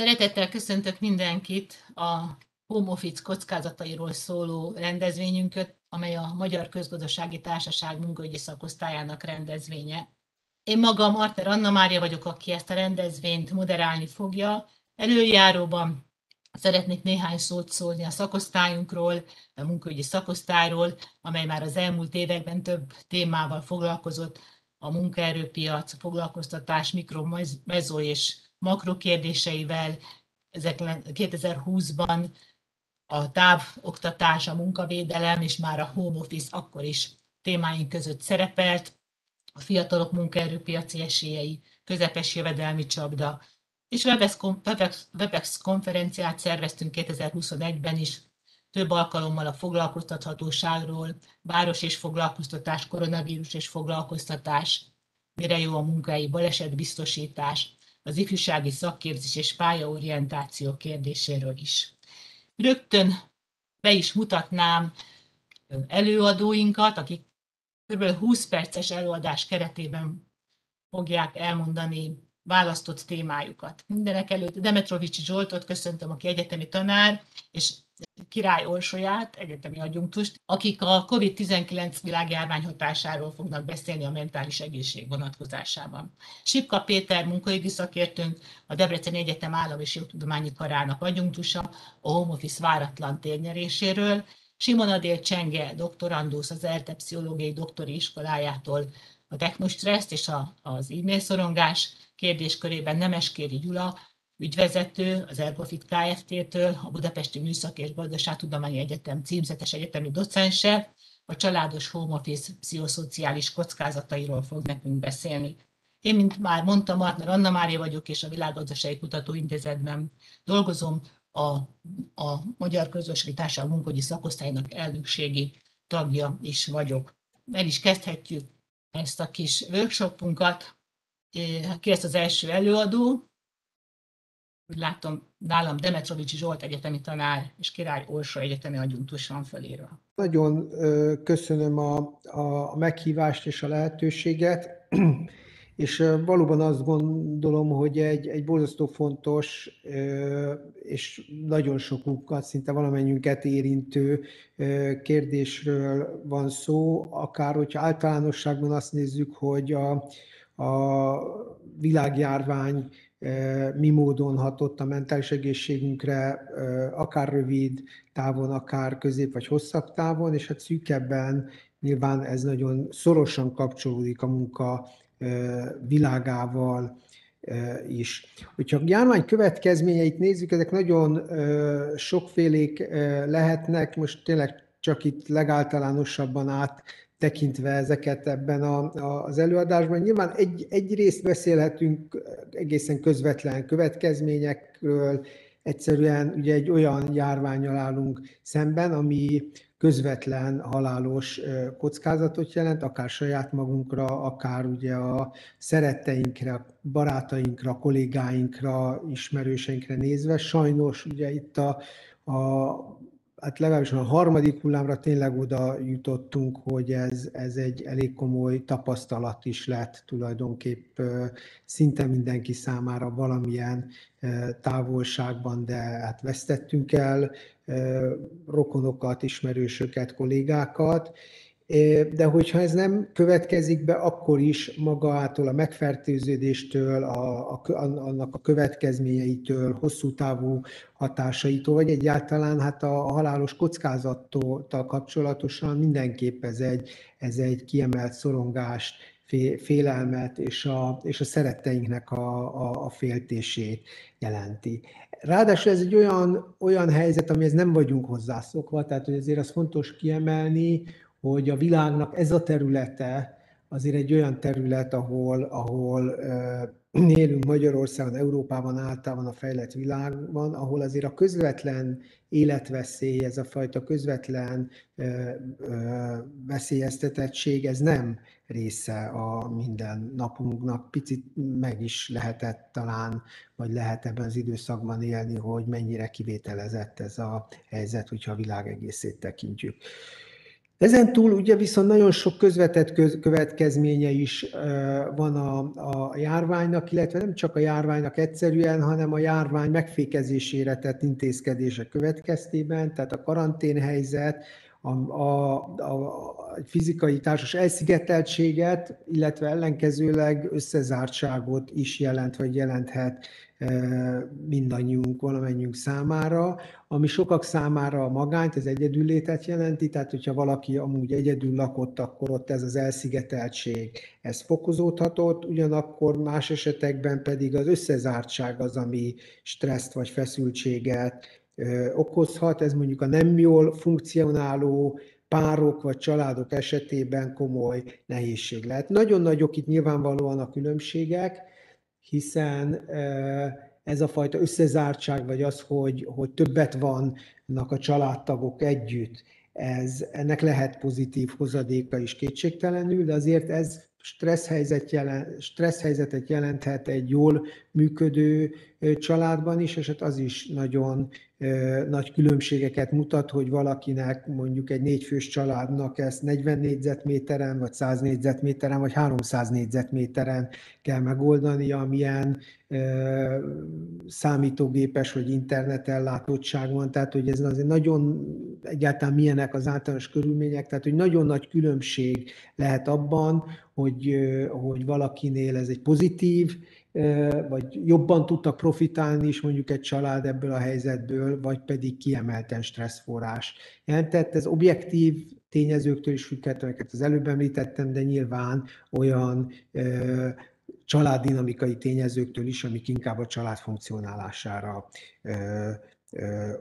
Szeretettel köszöntök mindenkit a Home Office kockázatairól szóló rendezvényünket, amely a Magyar Közgazdasági Társaság munkaügyi szakosztályának rendezvénye. Én magam Arter Anna Mária vagyok, aki ezt a rendezvényt moderálni fogja. Előjáróban szeretnék néhány szót szólni a szakosztályunkról, a munkaügyi szakosztályról, amely már az elmúlt években több témával foglalkozott, a munkaerőpiac, a foglalkoztatás, mikro, mezó és makro kérdéseivel. Ezek 2020-ban a távoktatás, a munkavédelem és már a home office akkor is témáink között szerepelt, a fiatalok munkaerőpiaci esélyei, közepes jövedelmi csapda, és Webex konferenciát szerveztünk 2021-ben is, több alkalommal a foglalkoztathatóságról, város és foglalkoztatás, koronavírus és foglalkoztatás, mire jó a munkai balesetbiztosítás, az ifjúsági szakképzés és pályaorientáció kérdéséről is. Rögtön be is mutatnám előadóinkat, akik kb. 20 perces előadás keretében fogják elmondani választott témájukat. Mindenek előtt Demetrovicsi Zsoltot köszöntöm, aki egyetemi tanár, és Király Orsolyát, egyetemi adjunktust, akik a COVID-19 világjárvány hatásáról fognak beszélni a mentális egészség vonatkozásában. Sipka Péter munkaügyi szakértőnk, a Debreceni Egyetem Állam és Jogtudományi Karának adjunktusa a home office váratlan térnyeréséről, Simon Adél Csenge, doktorandusz az ELTE Pszichológiai Doktori Iskolájától a technostresszt és a, az e-mail szorongás kérdéskörében Nemeskéri Gyula, ügyvezető az Ergofit Kft-től, a Budapesti Műszaki és Gazdaságtudományi Egyetem címzetes egyetemi docense, a családos home office pszichoszociális kockázatairól fog nekünk beszélni. Én, mint már mondtam, Martner Anna Mária vagyok, és a Világgazdasági Kutatóintézetben dolgozom, a, a Magyar Közösségi Társadalmi Munkogyi Szakosztálynak elnökségi tagja is vagyok. El is kezdhetjük ezt a kis workshopunkat. Ki lesz az első előadó? Úgy látom, nálam Demetrovicsi Zsolt egyetemi tanár és Király Orsa egyetemi adjunktus van felírva. Nagyon köszönöm a, a meghívást és a lehetőséget, és valóban azt gondolom, hogy egy, egy borzasztó fontos és nagyon sokunkat, szinte valamennyünket érintő kérdésről van szó, akár hogyha általánosságban azt nézzük, hogy a, a világjárvány mi módon hatott a mentális egészségünkre, akár rövid távon, akár közép vagy hosszabb távon, és hát szűkebben nyilván ez nagyon szorosan kapcsolódik a munka világával is. Hogyha a járvány következményeit nézzük, ezek nagyon sokfélék lehetnek, most tényleg csak itt legáltalánosabban át tekintve ezeket ebben a, a, az előadásban. Nyilván egy, egy részt beszélhetünk egészen közvetlen következményekről, egyszerűen ugye egy olyan járványal állunk szemben, ami közvetlen halálos kockázatot jelent, akár saját magunkra, akár ugye a szeretteinkre, barátainkra, kollégáinkra, ismerőseinkre nézve. Sajnos ugye itt a, a hát legalábbis a harmadik hullámra tényleg oda jutottunk, hogy ez, ez egy elég komoly tapasztalat is lett tulajdonképp szinte mindenki számára valamilyen távolságban, de hát vesztettünk el rokonokat, ismerősöket, kollégákat, de hogyha ez nem következik be, akkor is magától a megfertőződéstől, a, a, annak a következményeitől, hosszú távú hatásaitól, vagy egyáltalán hát a, halálos kockázattal kapcsolatosan mindenképp ez egy, ez egy kiemelt szorongást, félelmet és a, és a szeretteinknek a, a, a féltését jelenti. Ráadásul ez egy olyan, olyan helyzet, amihez nem vagyunk hozzászokva, tehát hogy azért az fontos kiemelni, hogy a világnak ez a területe azért egy olyan terület, ahol, ahol élünk Magyarországon, Európában, általában a fejlett világban, ahol azért a közvetlen életveszély, ez a fajta közvetlen veszélyeztetettség, ez nem része a minden napunknak. Picit meg is lehetett talán, vagy lehet ebben az időszakban élni, hogy mennyire kivételezett ez a helyzet, hogyha a világ egészét tekintjük. Ezen túl ugye viszont nagyon sok közvetett köz, következménye is van a, a járványnak, illetve nem csak a járványnak egyszerűen, hanem a járvány megfékezésére tett intézkedések következtében, tehát a karanténhelyzet, a, a, a fizikai társas elszigeteltséget, illetve ellenkezőleg összezártságot is jelent, vagy jelenthet mindannyiunk, valamennyiünk számára, ami sokak számára a magányt, az egyedüllétet jelenti, tehát hogyha valaki amúgy egyedül lakott, akkor ott ez az elszigeteltség, ez fokozódhatott, ugyanakkor más esetekben pedig az összezártság az, ami stresszt vagy feszültséget okozhat, ez mondjuk a nem jól funkcionáló párok vagy családok esetében komoly nehézség lehet. Nagyon nagyok itt nyilvánvalóan a különbségek, hiszen ez a fajta összezártság, vagy az, hogy, hogy többet vannak a családtagok együtt, ez, ennek lehet pozitív hozadéka is kétségtelenül, de azért ez stressz, helyzet jelen, stressz helyzetet jelenthet egy jól működő családban is, és hát az is nagyon nagy különbségeket mutat, hogy valakinek mondjuk egy négyfős családnak ezt 40 négyzetméteren, vagy 100 négyzetméteren, vagy 300 négyzetméteren kell megoldani, amilyen számítógépes vagy internetellátottság van, tehát hogy ez azért nagyon egyáltalán milyenek az általános körülmények, tehát hogy nagyon nagy különbség lehet abban, hogy, hogy valakinél ez egy pozitív, vagy jobban tudtak profitálni is mondjuk egy család ebből a helyzetből, vagy pedig kiemelten stresszforrás. Jelentett ez objektív tényezőktől is függhet, amiket az előbb említettem, de nyilván olyan családdinamikai tényezőktől is, amik inkább a család funkcionálására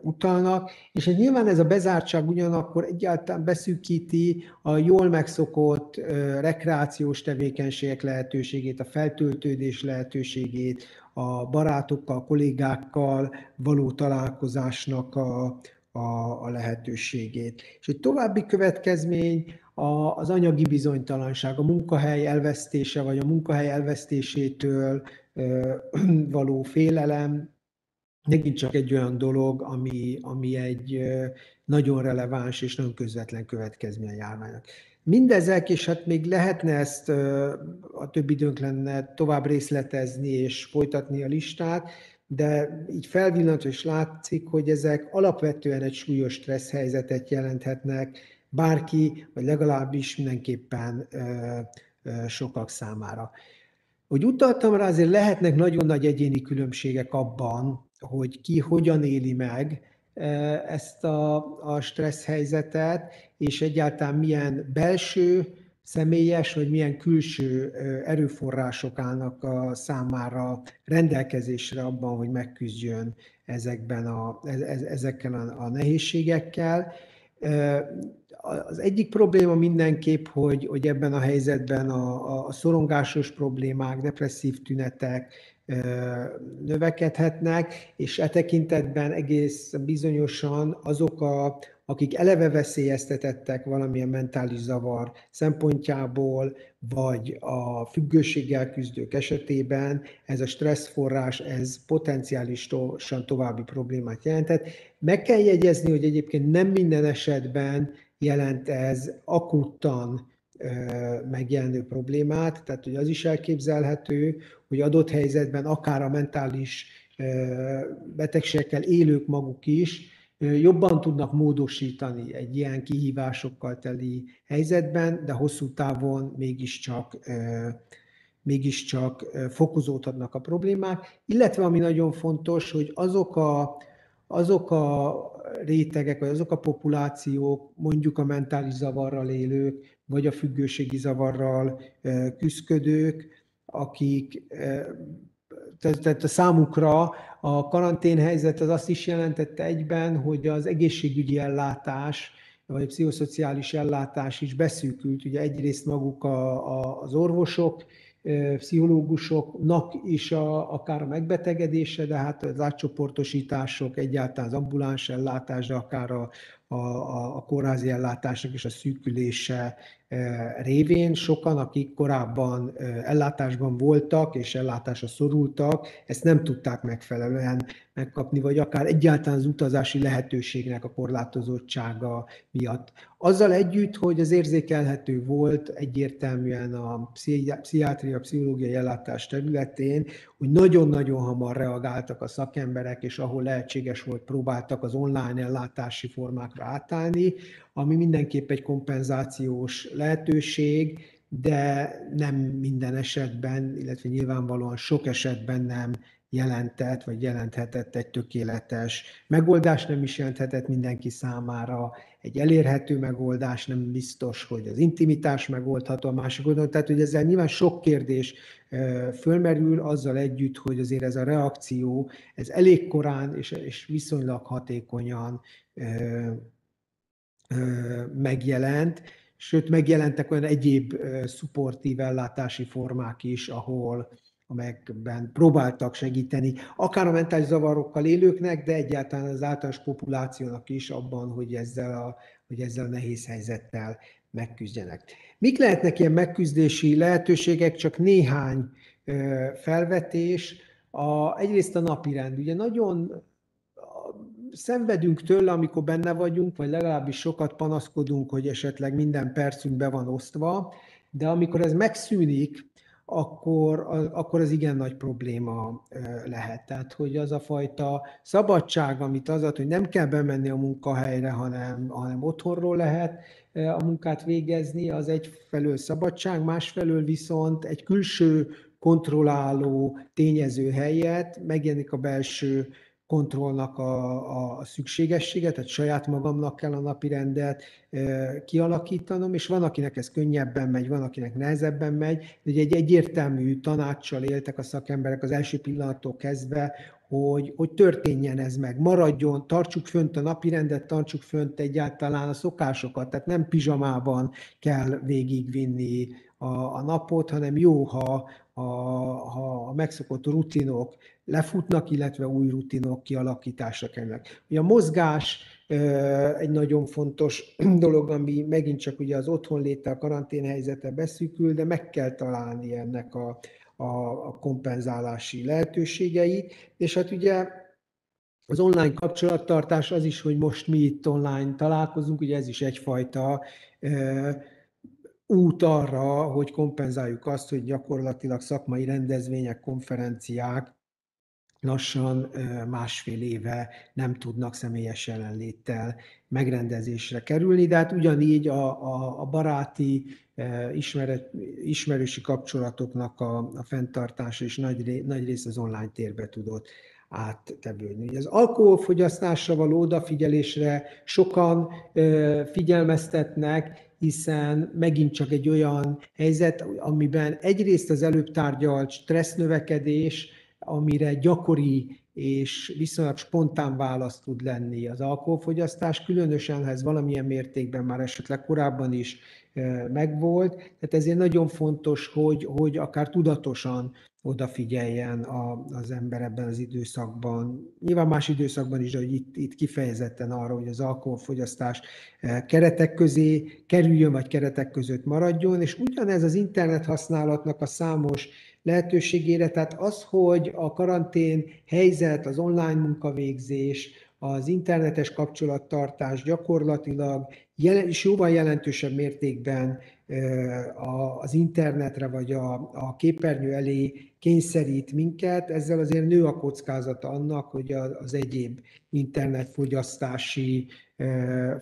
utalnak, és nyilván ez a bezártság ugyanakkor egyáltalán beszűkíti a jól megszokott rekreációs tevékenységek lehetőségét, a feltöltődés lehetőségét, a barátokkal, kollégákkal való találkozásnak a, a, a lehetőségét. És egy további következmény a, az anyagi bizonytalanság, a munkahely elvesztése, vagy a munkahely elvesztésétől való félelem, megint csak egy olyan dolog, ami, ami egy nagyon releváns és nagyon közvetlen következmény a járványnak. Mindezek, és hát még lehetne ezt, a több időnk lenne tovább részletezni és folytatni a listát, de így felvillant és látszik, hogy ezek alapvetően egy súlyos stressz helyzetet jelenthetnek bárki, vagy legalábbis mindenképpen sokak számára. Hogy utaltam rá, azért lehetnek nagyon nagy egyéni különbségek abban, hogy ki hogyan éli meg ezt a, a stressz helyzetet, és egyáltalán milyen belső, személyes, vagy milyen külső erőforrások állnak a számára rendelkezésre abban, hogy megküzdjön ezekben a, ezekkel a, a nehézségekkel. Az egyik probléma mindenképp, hogy, hogy ebben a helyzetben a, a szorongásos problémák, depresszív tünetek, növekedhetnek, és e tekintetben egész bizonyosan azok, a, akik eleve veszélyeztetettek valamilyen mentális zavar szempontjából, vagy a függőséggel küzdők esetében ez a stresszforrás, ez potenciálisan további problémát jelentett. Meg kell jegyezni, hogy egyébként nem minden esetben jelent ez akuttan megjelenő problémát, tehát hogy az is elképzelhető, hogy adott helyzetben akár a mentális betegségekkel élők maguk is jobban tudnak módosítani egy ilyen kihívásokkal teli helyzetben, de hosszú távon mégiscsak mégiscsak fokozódhatnak a problémák, illetve ami nagyon fontos, hogy azok a, azok a rétegek, vagy azok a populációk, mondjuk a mentális zavarral élők, vagy a függőségi zavarral küzdködők, akik tehát a számukra a karanténhelyzet az azt is jelentette egyben, hogy az egészségügyi ellátás, vagy a pszichoszociális ellátás is beszűkült. Ugye egyrészt maguk a, a, az orvosok, pszichológusoknak is a, akár a megbetegedése, de hát az átcsoportosítások, egyáltalán az ambuláns ellátás, de akár a, a, a, a kórházi ellátásnak és a szűkülése révén sokan, akik korábban ellátásban voltak és ellátásra szorultak, ezt nem tudták megfelelően megkapni, vagy akár egyáltalán az utazási lehetőségnek a korlátozottsága miatt. Azzal együtt, hogy az érzékelhető volt egyértelműen a pszichiátria, pszichológiai ellátás területén, hogy nagyon-nagyon hamar reagáltak a szakemberek, és ahol lehetséges volt, próbáltak az online ellátási formákra átállni, ami mindenképp egy kompenzációs lehetőség, de nem minden esetben, illetve nyilvánvalóan sok esetben nem jelentett, vagy jelenthetett egy tökéletes megoldás, nem is jelenthetett mindenki számára egy elérhető megoldás, nem biztos, hogy az intimitás megoldható a másik oldalon. Tehát, hogy ezzel nyilván sok kérdés fölmerül azzal együtt, hogy azért ez a reakció, ez elég korán és, és viszonylag hatékonyan megjelent, sőt megjelentek olyan egyéb szupportív ellátási formák is, ahol amelyekben próbáltak segíteni, akár a mentális zavarokkal élőknek, de egyáltalán az általános populációnak is abban, hogy ezzel a, hogy ezzel a nehéz helyzettel megküzdjenek. Mik lehetnek ilyen megküzdési lehetőségek? Csak néhány felvetés. A, egyrészt a napirend. Ugye nagyon szenvedünk tőle, amikor benne vagyunk, vagy legalábbis sokat panaszkodunk, hogy esetleg minden percünk be van osztva, de amikor ez megszűnik, akkor, akkor az igen nagy probléma lehet. Tehát, hogy az a fajta szabadság, amit az ad, hogy nem kell bemenni a munkahelyre, hanem, hanem otthonról lehet a munkát végezni, az egyfelől szabadság, másfelől viszont egy külső kontrolláló tényező helyett megjelenik a belső kontrollnak a, a szükségességet, tehát saját magamnak kell a napi rendet e, kialakítanom, és van, akinek ez könnyebben megy, van, akinek nehezebben megy, de egy egyértelmű tanácssal éltek a szakemberek az első pillanattól kezdve, hogy, hogy történjen ez meg, maradjon, tartsuk fönt a napirendet, tartsuk fönt egyáltalán a szokásokat, tehát nem pizsamában kell végigvinni a, a napot, hanem jó, ha, a, ha a megszokott rutinok lefutnak, illetve új rutinok kialakításra kerülnek. Ugye a mozgás egy nagyon fontos dolog, ami megint csak ugye az otthonléttel, a karantén helyzete beszűkül, de meg kell találni ennek a, a kompenzálási lehetőségeit, és hát ugye az online kapcsolattartás az is, hogy most mi itt online találkozunk, ugye ez is egyfajta út arra, hogy kompenzáljuk azt, hogy gyakorlatilag szakmai rendezvények, konferenciák lassan másfél éve nem tudnak személyes jelenléttel megrendezésre kerülni, de hát ugyanígy a, a, a baráti, ismeret, ismerősi kapcsolatoknak a, a fenntartása is nagy, nagy rész az online térbe tudott áttevődni. Az alkoholfogyasztásra való odafigyelésre sokan figyelmeztetnek, hiszen megint csak egy olyan helyzet, amiben egyrészt az előbb tárgyalt stressznövekedés, amire gyakori és viszonylag spontán válasz tud lenni az alkoholfogyasztás, különösen ha ez valamilyen mértékben már esetleg korábban is megvolt. Tehát ezért nagyon fontos, hogy, hogy akár tudatosan odafigyeljen a, az ember ebben az időszakban. Nyilván más időszakban is, hogy itt, itt kifejezetten arra, hogy az alkoholfogyasztás keretek közé kerüljön, vagy keretek között maradjon, és ugyanez az internet használatnak a számos lehetőségére, tehát az, hogy a karantén helyzet, az online munkavégzés, az internetes kapcsolattartás gyakorlatilag és jóval jelentősebb mértékben az internetre vagy a, a képernyő elé kényszerít minket, ezzel azért nő a kockázata annak, hogy az egyéb internetfogyasztási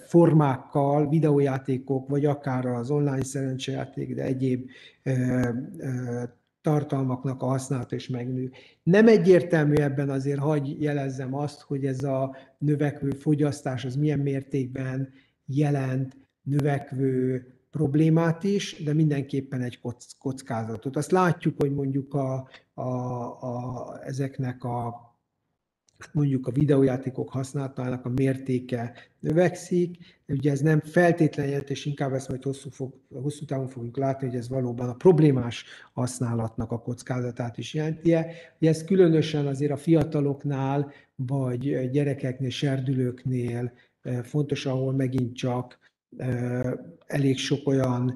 formákkal, videójátékok, vagy akár az online szerencsejáték, de egyéb tartalmaknak a használata is megnő. Nem egyértelmű ebben azért, hagy jelezzem azt, hogy ez a növekvő fogyasztás az milyen mértékben jelent növekvő problémát is, de mindenképpen egy kockázatot. Azt látjuk, hogy mondjuk a, a, a, ezeknek a mondjuk a videójátékok használatának a mértéke növekszik, ugye ez nem feltétlenül jelent, és inkább ezt majd hosszú, fog, hosszú távon fogjuk látni, hogy ez valóban a problémás használatnak a kockázatát is jelenti. Ugye ez különösen azért a fiataloknál, vagy gyerekeknél, serdülőknél fontos, ahol megint csak elég sok olyan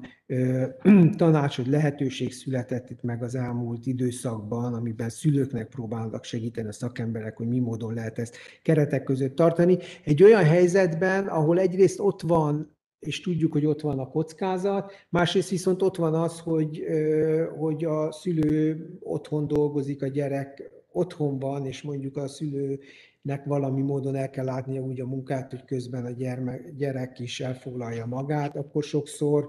tanács, hogy lehetőség született itt meg az elmúlt időszakban, amiben szülőknek próbálnak segíteni a szakemberek, hogy mi módon lehet ezt keretek között tartani. Egy olyan helyzetben, ahol egyrészt ott van és tudjuk, hogy ott van a kockázat. Másrészt viszont ott van az, hogy, hogy a szülő otthon dolgozik, a gyerek otthon van, és mondjuk a szülőnek valami módon el kell látnia úgy a munkát, hogy közben a gyermek, gyerek is elfoglalja magát, akkor sokszor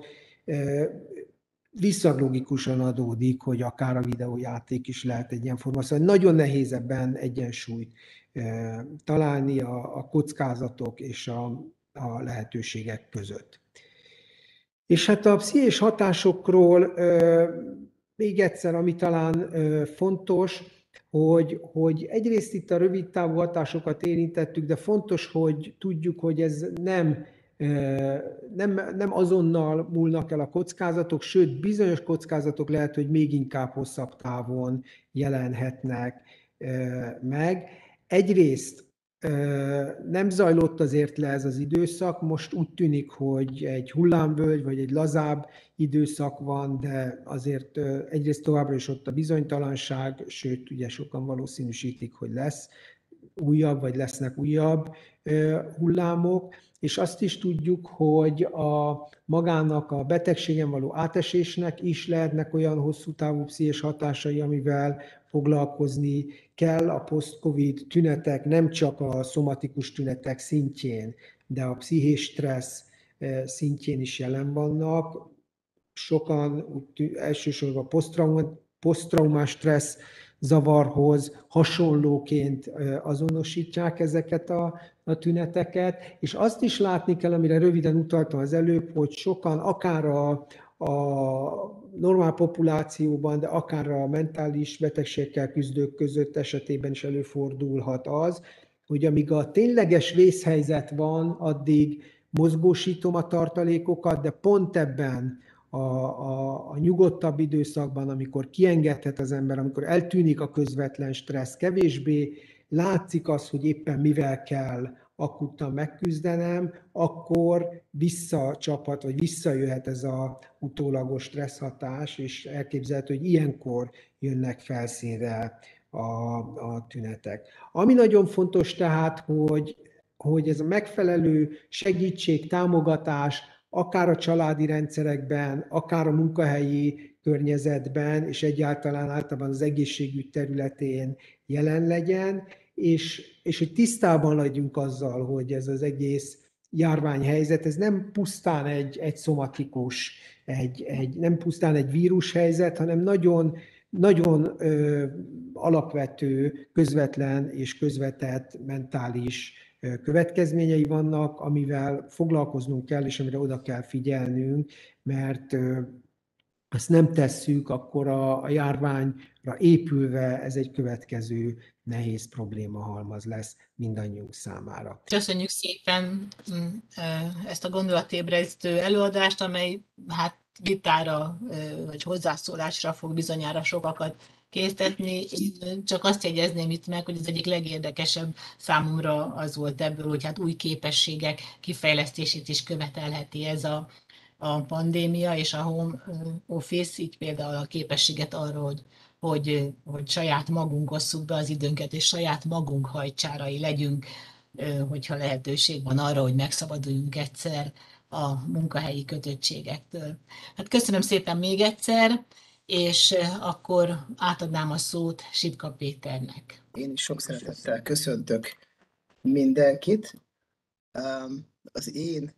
visszalogikusan adódik, hogy akár a videójáték is lehet egy ilyen forma. Szóval nagyon nehéz ebben egyensúlyt találni a, a kockázatok és a, a lehetőségek között. És hát a pszichés hatásokról még egyszer, ami talán fontos, hogy, hogy egyrészt itt a rövid távú hatásokat érintettük, de fontos, hogy tudjuk, hogy ez nem, nem, nem azonnal múlnak el a kockázatok, sőt, bizonyos kockázatok lehet, hogy még inkább hosszabb távon jelenhetnek meg. Egyrészt nem zajlott azért le ez az időszak, most úgy tűnik, hogy egy hullámvölgy vagy egy lazább időszak van, de azért egyrészt továbbra is ott a bizonytalanság, sőt, ugye sokan valószínűsítik, hogy lesz újabb, vagy lesznek újabb hullámok, és azt is tudjuk, hogy a magának a betegségen való átesésnek is lehetnek olyan hosszú távú pszichés hatásai, amivel foglalkozni kell a post-covid tünetek, nem csak a szomatikus tünetek szintjén, de a pszichés stressz eh, szintjén is jelen vannak. Sokan elsősorban posztraumás stressz zavarhoz hasonlóként eh, azonosítják ezeket a, a tüneteket, és azt is látni kell, amire röviden utaltam az előbb, hogy sokan akár a, a normál populációban, de akár a mentális betegségekkel küzdők között esetében is előfordulhat az, hogy amíg a tényleges vészhelyzet van, addig mozgósítom a tartalékokat, de pont ebben a, a, a nyugodtabb időszakban, amikor kiengedhet az ember, amikor eltűnik a közvetlen stressz, kevésbé látszik az, hogy éppen mivel kell akuttan megküzdenem, akkor visszacsaphat, vagy visszajöhet ez a utólagos stressz hatás, és elképzelhető, hogy ilyenkor jönnek felszínre a, a tünetek. Ami nagyon fontos tehát, hogy, hogy ez a megfelelő segítség, támogatás, akár a családi rendszerekben, akár a munkahelyi környezetben, és egyáltalán általában az egészségügy területén jelen legyen, és, és hogy tisztában legyünk azzal, hogy ez az egész járványhelyzet, ez nem pusztán egy, egy szomatikus, egy, egy, nem pusztán egy vírushelyzet, hanem nagyon, nagyon ö, alapvető, közvetlen és közvetett mentális ö, következményei vannak, amivel foglalkoznunk kell, és amire oda kell figyelnünk, mert ö, ezt nem tesszük, akkor a, a járványra épülve ez egy következő nehéz probléma halmaz lesz mindannyiunk számára. Köszönjük szépen mm, ezt a gondolatébresztő előadást, amely hát vitára vagy hozzászólásra fog bizonyára sokakat készíteni. Én csak azt jegyezném itt meg, hogy az egyik legérdekesebb számomra az volt ebből, hogy hát új képességek kifejlesztését is követelheti ez a, a pandémia és a home office, így például a képességet arra, hogy hogy, hogy saját magunk osszuk be az időnket, és saját magunk hajcsárai legyünk, hogyha lehetőség van arra, hogy megszabaduljunk egyszer a munkahelyi kötöttségektől. Hát köszönöm szépen még egyszer, és akkor átadnám a szót Sipka Péternek. Én is sok szeretettel köszöntök mindenkit. Az én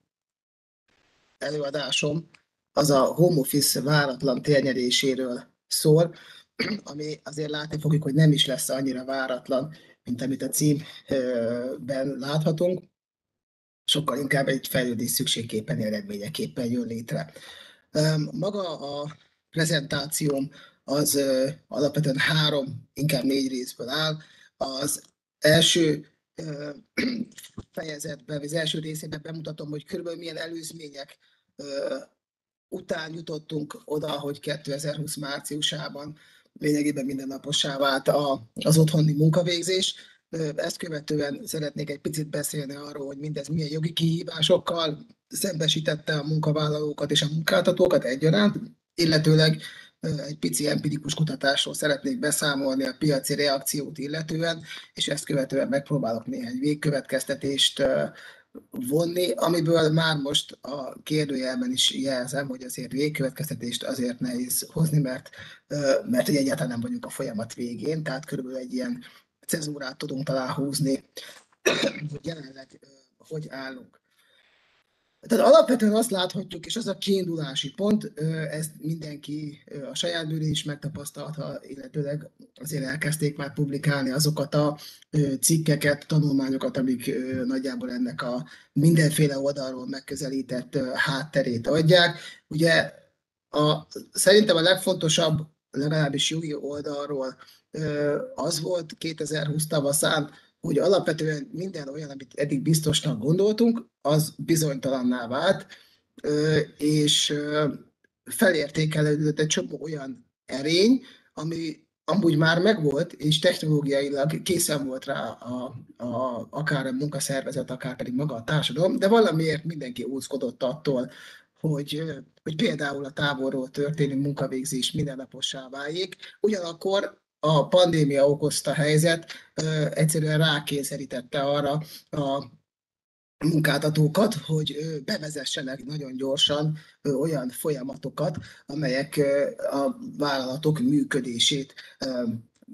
előadásom az a home office váratlan térnyeréséről szól ami azért látni fogjuk, hogy nem is lesz annyira váratlan, mint amit a címben láthatunk. Sokkal inkább egy fejlődés szükségképpen eredményeképpen jön létre. Maga a prezentációm az alapvetően három, inkább négy részből áll. Az első fejezetben, az első részében bemutatom, hogy körülbelül milyen előzmények után jutottunk oda, hogy 2020 márciusában lényegében mindennapossá vált a, az otthoni munkavégzés. Ezt követően szeretnék egy picit beszélni arról, hogy mindez milyen jogi kihívásokkal szembesítette a munkavállalókat és a munkáltatókat egyaránt, illetőleg egy pici empirikus kutatásról szeretnék beszámolni a piaci reakciót illetően, és ezt követően megpróbálok néhány végkövetkeztetést vonni, amiből már most a kérdőjelben is jelzem, hogy azért végkövetkeztetést azért nehéz hozni, mert, mert egyáltalán nem vagyunk a folyamat végén, tehát körülbelül egy ilyen cezúrát tudunk talán húzni, hogy jelenleg hogy állunk. Tehát alapvetően azt láthatjuk, és az a kiindulási pont, ezt mindenki a saját bőrén is megtapasztalta, illetőleg azért elkezdték már publikálni azokat a cikkeket, tanulmányokat, amik nagyjából ennek a mindenféle oldalról megközelített hátterét adják. Ugye a, szerintem a legfontosabb, legalábbis jogi oldalról az volt 2020 tavaszán, hogy alapvetően minden olyan, amit eddig biztosnak gondoltunk, az bizonytalanná vált, és felértékelődött egy csomó olyan erény, ami amúgy már megvolt, és technológiailag készen volt rá a, a, akár a munkaszervezet, akár pedig maga a társadalom, de valamiért mindenki óckodott attól, hogy, hogy például a távolról történő munkavégzés mindennapossá váljék. Ugyanakkor a pandémia okozta helyzet egyszerűen rákényszerítette arra a munkáltatókat, hogy bevezessenek nagyon gyorsan olyan folyamatokat, amelyek a vállalatok működését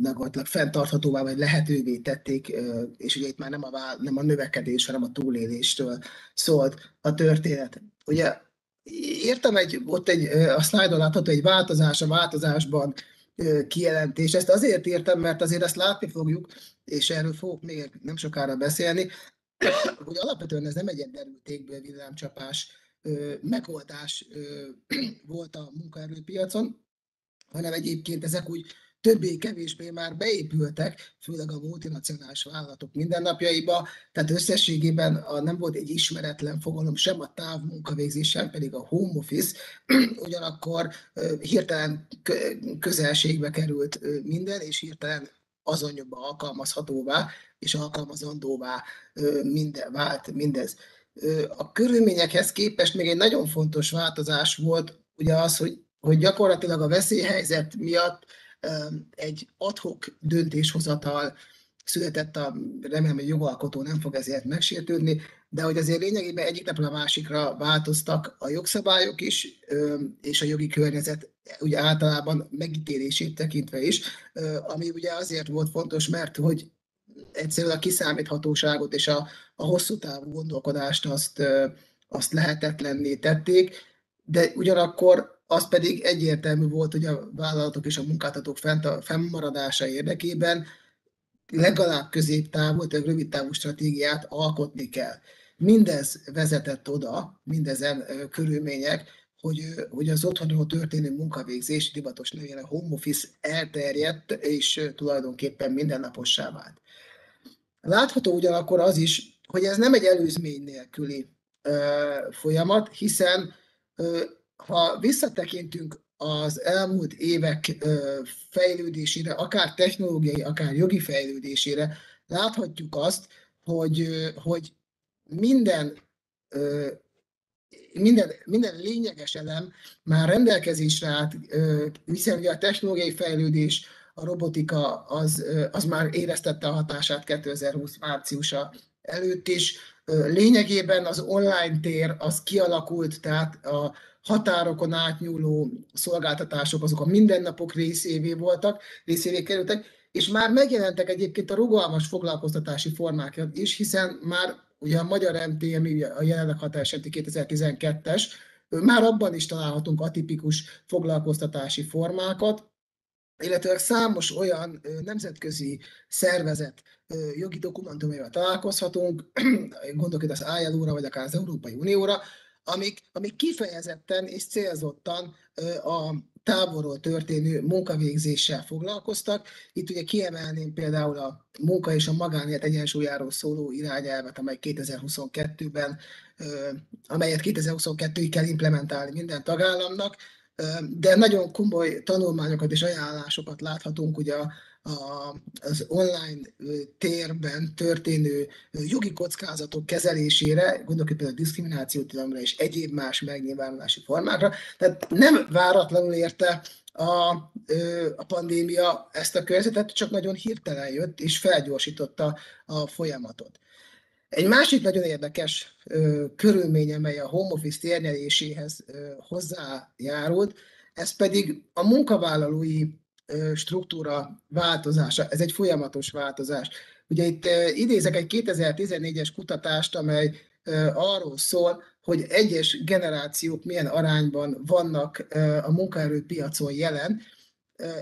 megoldtak fenntarthatóvá, vagy lehetővé tették, és ugye itt már nem a, nem a növekedés, hanem a túléléstől szólt a történet. Ugye értem egy, ott egy, a szlájdon látható egy változás a változásban kijelentés. Ezt azért értem, mert azért ezt látni fogjuk, és erről fogok még nem sokára beszélni, hogy alapvetően ez nem egy derültékből villámcsapás megoldás volt a munkaerőpiacon, hanem egyébként ezek úgy többé-kevésbé már beépültek, főleg a multinacionális vállalatok mindennapjaiba, tehát összességében a, nem volt egy ismeretlen fogalom sem a távmunkavégzés, sem pedig a home office, ugyanakkor hirtelen közelségbe került minden, és hirtelen azonnyomban alkalmazhatóvá és alkalmazandóvá minden, vált mindez. A körülményekhez képest még egy nagyon fontos változás volt ugye az, hogy, hogy gyakorlatilag a veszélyhelyzet miatt egy adhok döntéshozatal született, a, remélem, hogy jogalkotó nem fog ezért megsértődni, de hogy azért lényegében egyik napra a másikra változtak a jogszabályok is, és a jogi környezet ugye általában megítélését tekintve is, ami ugye azért volt fontos, mert hogy egyszerűen a kiszámíthatóságot és a, a hosszú távú gondolkodást azt, azt lehetetlenné tették, de ugyanakkor az pedig egyértelmű volt, hogy a vállalatok és a munkáltatók fennmaradása érdekében legalább középtávú, tehát rövid távú stratégiát alkotni kell. Mindez vezetett oda, mindezen körülmények, hogy, hogy az otthonról történő munkavégzés, divatos nevén a home office elterjedt, és tulajdonképpen mindennapossá vált. Látható ugyanakkor az is, hogy ez nem egy előzmény nélküli folyamat, hiszen ha visszatekintünk az elmúlt évek fejlődésére, akár technológiai, akár jogi fejlődésére, láthatjuk azt, hogy, hogy minden, minden, minden lényeges elem már rendelkezésre állt, hiszen ugye a technológiai fejlődés, a robotika az, az már éreztette a hatását 2020 márciusa előtt is. Lényegében az online tér az kialakult, tehát a, határokon átnyúló szolgáltatások azok a mindennapok részévé voltak, részévé kerültek, és már megjelentek egyébként a rugalmas foglalkoztatási formák is, hiszen már ugye a Magyar MT, ami a jelenleg hatás 2012-es, már abban is találhatunk atipikus foglalkoztatási formákat, illetve számos olyan nemzetközi szervezet jogi dokumentumaival találkozhatunk, gondolok itt az ILO-ra, vagy akár az Európai Unióra, amik, amik kifejezetten és célzottan a távolról történő munkavégzéssel foglalkoztak. Itt ugye kiemelném például a munka és a magánélet egyensúlyáról szóló irányelvet, amely 2022-ben, amelyet 2022-ig kell implementálni minden tagállamnak, de nagyon komoly tanulmányokat és ajánlásokat láthatunk ugye a, az online térben történő jogi kockázatok kezelésére, gondolok például a diszkriminációtilalomra és egyéb más megnyilvánulási formákra. Tehát nem váratlanul érte a, a pandémia ezt a környezetet, csak nagyon hirtelen jött és felgyorsította a folyamatot. Egy másik nagyon érdekes ö, körülmény, amely a home office térnyeléséhez ö, hozzájárult, ez pedig a munkavállalói struktúra változása. Ez egy folyamatos változás. Ugye itt idézek egy 2014-es kutatást, amely arról szól, hogy egyes generációk milyen arányban vannak a munkaerőpiacon jelen,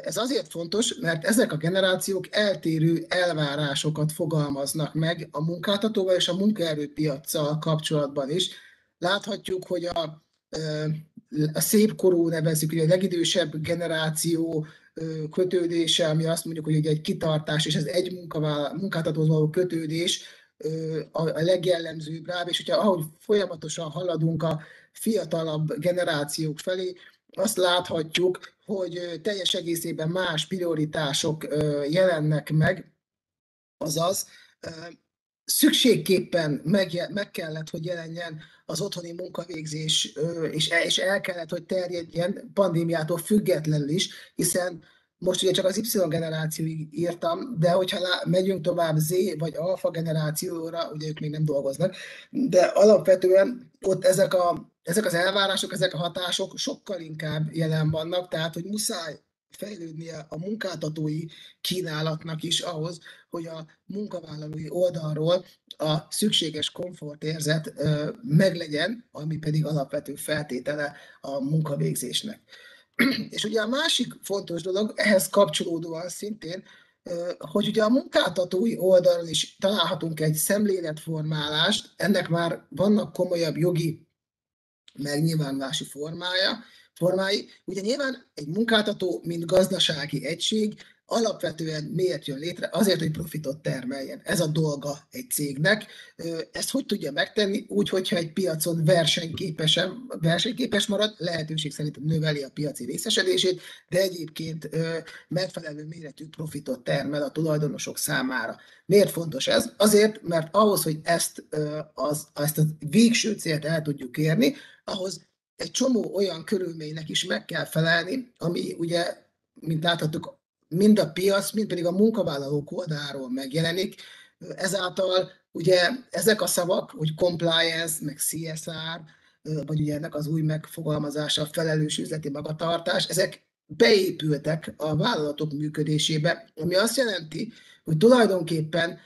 ez azért fontos, mert ezek a generációk eltérő elvárásokat fogalmaznak meg a munkáltatóval és a munkaerőpiacsal kapcsolatban is. Láthatjuk, hogy a, a szép korú nevezzük, hogy a legidősebb generáció kötődése, ami azt mondjuk, hogy egy kitartás és az egy munkáltatóhoz való kötődés a legjellemzőbb rá, és hogyha ahogy folyamatosan haladunk a fiatalabb generációk felé, azt láthatjuk, hogy teljes egészében más prioritások jelennek meg, azaz szükségképpen meg, meg kellett, hogy jelenjen az otthoni munkavégzés, és el, és el kellett, hogy terjedjen pandémiától függetlenül is, hiszen most ugye csak az Y generációig írtam, de hogyha megyünk tovább Z vagy alfa generációra, ugye ők még nem dolgoznak, de alapvetően ott ezek, a, ezek az elvárások, ezek a hatások sokkal inkább jelen vannak, tehát hogy muszáj fejlődnie a munkáltatói kínálatnak is ahhoz, hogy a munkavállalói oldalról a szükséges komfortérzet meglegyen, ami pedig alapvető feltétele a munkavégzésnek. És ugye a másik fontos dolog, ehhez kapcsolódóan szintén, hogy ugye a munkáltatói oldalon is találhatunk egy szemléletformálást, ennek már vannak komolyabb jogi megnyilvánulási formája, formái. Ugye nyilván egy munkáltató, mint gazdasági egység alapvetően miért jön létre? Azért, hogy profitot termeljen. Ez a dolga egy cégnek. Ezt hogy tudja megtenni? Úgy, hogyha egy piacon versenyképesen, versenyképes marad, lehetőség szerint növeli a piaci részesedését, de egyébként megfelelő méretű profitot termel a tulajdonosok számára. Miért fontos ez? Azért, mert ahhoz, hogy ezt, az, ezt a végső célt el tudjuk érni, ahhoz egy csomó olyan körülménynek is meg kell felelni, ami ugye, mint láthatjuk, mind a piac, mind pedig a munkavállalók oldaláról megjelenik. Ezáltal ugye ezek a szavak, hogy compliance, meg CSR, vagy ugye ennek az új megfogalmazása, felelős üzleti magatartás, ezek beépültek a vállalatok működésébe, ami azt jelenti, hogy tulajdonképpen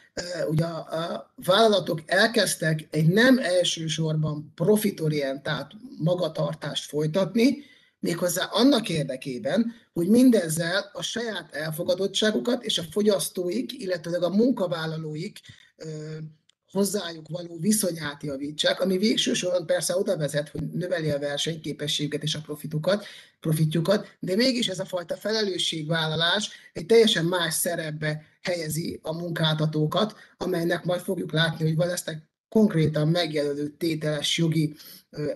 ugye a vállalatok elkezdtek egy nem elsősorban profitorientált magatartást folytatni, méghozzá annak érdekében, hogy mindezzel a saját elfogadottságukat és a fogyasztóik, illetve a munkavállalóik hozzájuk való viszonyát javítsák, ami végső soron persze oda vezet, hogy növeli a versenyképességet és a profitukat, profitjukat, de mégis ez a fajta felelősségvállalás egy teljesen más szerepbe helyezi a munkáltatókat, amelynek majd fogjuk látni, hogy lesznek konkrétan megjelölő tételes jogi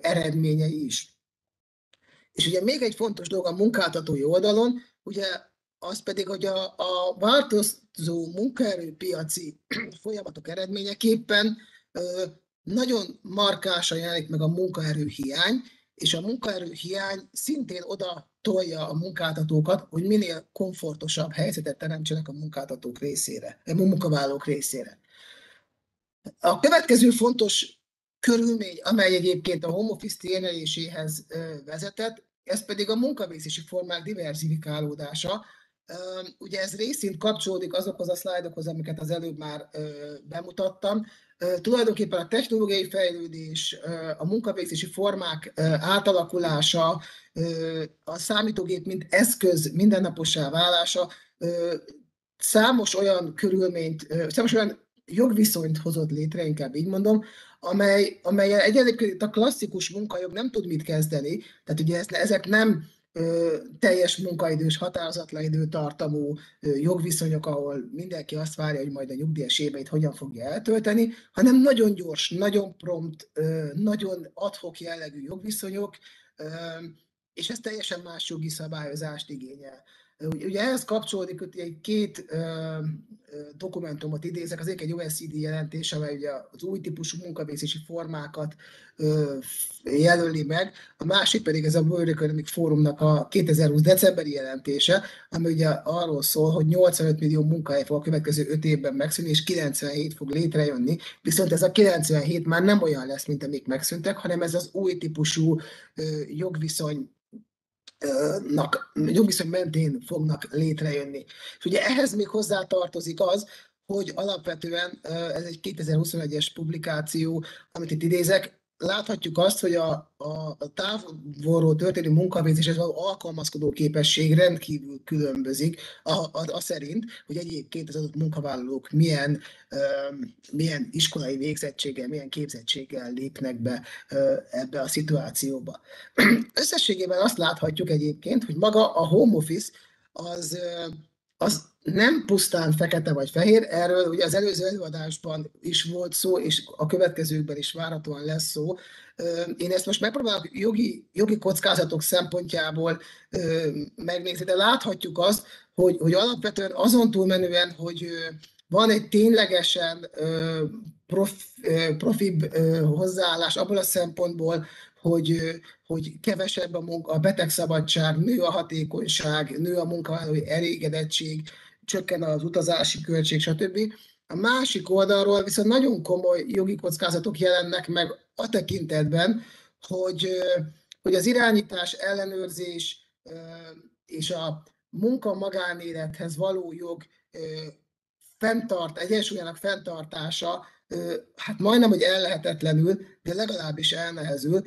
eredményei is. És ugye még egy fontos dolog a munkáltatói oldalon, ugye az pedig, hogy a, a változó munkaerőpiaci folyamatok eredményeképpen nagyon markásan jelenik meg a munkaerő hiány, és a munkaerő hiány szintén oda tolja a munkáltatókat, hogy minél komfortosabb helyzetet teremtsenek a munkáltatók részére, a munkavállalók részére. A következő fontos körülmény, amely egyébként a home office vezetett, ez pedig a munkavégzési formák diversifikálódása. Ugye ez részint kapcsolódik azokhoz a szlájdokhoz, amiket az előbb már bemutattam. Tulajdonképpen a technológiai fejlődés, a munkavégzési formák átalakulása, a számítógép mint eszköz mindennapossá válása számos olyan körülményt, számos olyan jogviszonyt hozott létre, inkább így mondom, amely, amelyel egyébként a klasszikus munkajog nem tud mit kezdeni, tehát ugye ezek nem teljes munkaidős, határozatlan időtartamú jogviszonyok, ahol mindenki azt várja, hogy majd a nyugdíjas éveit hogyan fogja eltölteni, hanem nagyon gyors, nagyon prompt, nagyon adhok jellegű jogviszonyok, és ez teljesen más jogi szabályozást igényel. Ugye ehhez kapcsolódik hogy egy két ö, dokumentumot idézek, az egy OECD jelentés, amely ugye az új típusú munkavégzési formákat ö, jelöli meg, a másik pedig ez a World Economic Forumnak a 2020 decemberi jelentése, ami ugye arról szól, hogy 85 millió munkahely fog a következő 5 évben megszűnni, és 97 fog létrejönni, viszont ez a 97 már nem olyan lesz, mint amik megszűntek, hanem ez az új típusú ö, jogviszony nak, jogviszony mentén fognak létrejönni. És ugye ehhez még hozzá tartozik az, hogy alapvetően ez egy 2021-es publikáció, amit itt idézek, láthatjuk azt, hogy a, a, a távolról történő munkavégzéshez való alkalmazkodó képesség rendkívül különbözik a, a, a szerint, hogy egyébként az adott munkavállalók milyen, ö, milyen iskolai végzettséggel, milyen képzettséggel lépnek be ö, ebbe a szituációba. Összességében azt láthatjuk egyébként, hogy maga a home office az, az nem pusztán fekete vagy fehér, erről ugye az előző előadásban is volt szó, és a következőkben is várhatóan lesz szó. Én ezt most megpróbálok jogi, jogi kockázatok szempontjából megnézni, de láthatjuk azt, hogy, hogy alapvetően azon túlmenően, hogy van egy ténylegesen prof, profibb hozzáállás abból a szempontból, hogy, hogy kevesebb a, munka, a betegszabadság, nő a hatékonyság, nő a munkavállalói elégedettség, csökken az utazási költség, stb. A másik oldalról viszont nagyon komoly jogi kockázatok jelennek meg a tekintetben, hogy, hogy az irányítás, ellenőrzés és a munka magánélethez való jog fenntart, egyensúlyának fenntartása hát majdnem, hogy ellehetetlenül, de legalábbis elnehezül,